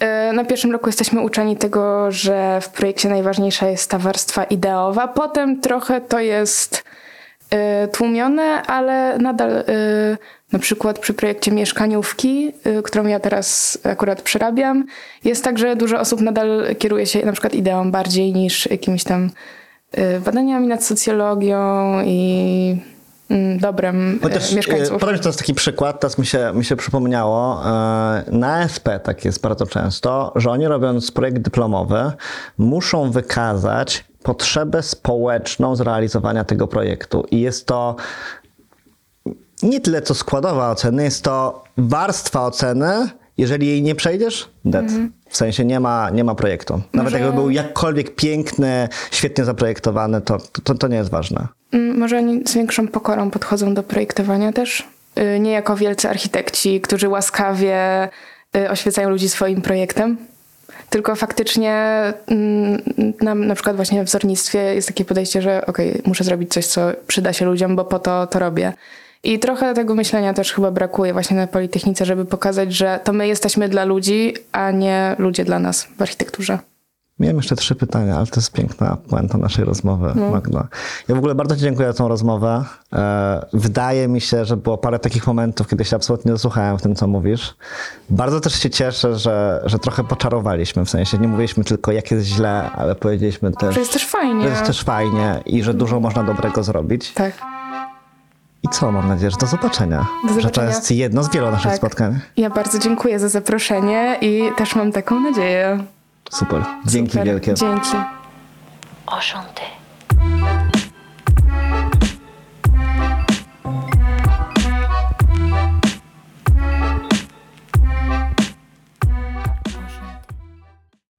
E, Na pierwszym roku jesteśmy uczeni tego, że w projekcie najważniejsza jest ta warstwa ideowa. Potem trochę to jest tłumione, ale nadal e, na przykład przy projekcie mieszkaniówki, e, którą ja teraz akurat przerabiam, jest tak, że dużo osób nadal kieruje się na przykład ideą bardziej niż jakimiś tam e, badaniami nad socjologią i mm, dobrem Chociaż e, mieszkańców. e, podam teraz taki przykład, teraz mi się, mi się przypomniało. e, Na SP tak jest bardzo często, że oni robiąc projekt dyplomowy muszą wykazać potrzebę społeczną zrealizowania tego projektu. I jest to nie tyle co składowa oceny, jest to warstwa oceny. Jeżeli jej nie przejdziesz, dead. W sensie nie ma, nie ma projektu. Nawet Może- jakby był jakkolwiek piękny, świetnie zaprojektowany, to, to, to nie jest ważne. Mm, Może oni z większą pokorą podchodzą do projektowania też? Y, Nie jako wielcy architekci, którzy łaskawie y, oświecają ludzi swoim projektem, tylko faktycznie mm, na, na przykład właśnie w wzornictwie jest takie podejście, że okej, muszę zrobić coś, co przyda się ludziom, bo po to to robię. I trochę tego myślenia też chyba brakuje właśnie na Politechnice, żeby pokazać, że to my jesteśmy dla ludzi, a nie ludzie dla nas w architekturze. Miałem jeszcze trzy pytania, ale to jest piękna puenta naszej rozmowy, Magda. Ja w ogóle bardzo Ci dziękuję za tą rozmowę. E, Wydaje mi się, że było parę takich momentów, kiedy się absolutnie zasłuchałem w tym, co mówisz. Bardzo też się cieszę, że, że trochę poczarowaliśmy, w sensie nie mówiliśmy tylko, jak jest źle, ale powiedzieliśmy też, Że jest też fajnie. że jest też fajnie i że dużo można dobrego zrobić. Tak. I co, mam nadzieję, że do zobaczenia. Do Że to zobaczenia. jest jedno z wielu naszych Tak. spotkań. Ja bardzo dziękuję za zaproszenie i też mam taką nadzieję. Super. Dzięki Super. wielkie. Dzięki. Enchanté.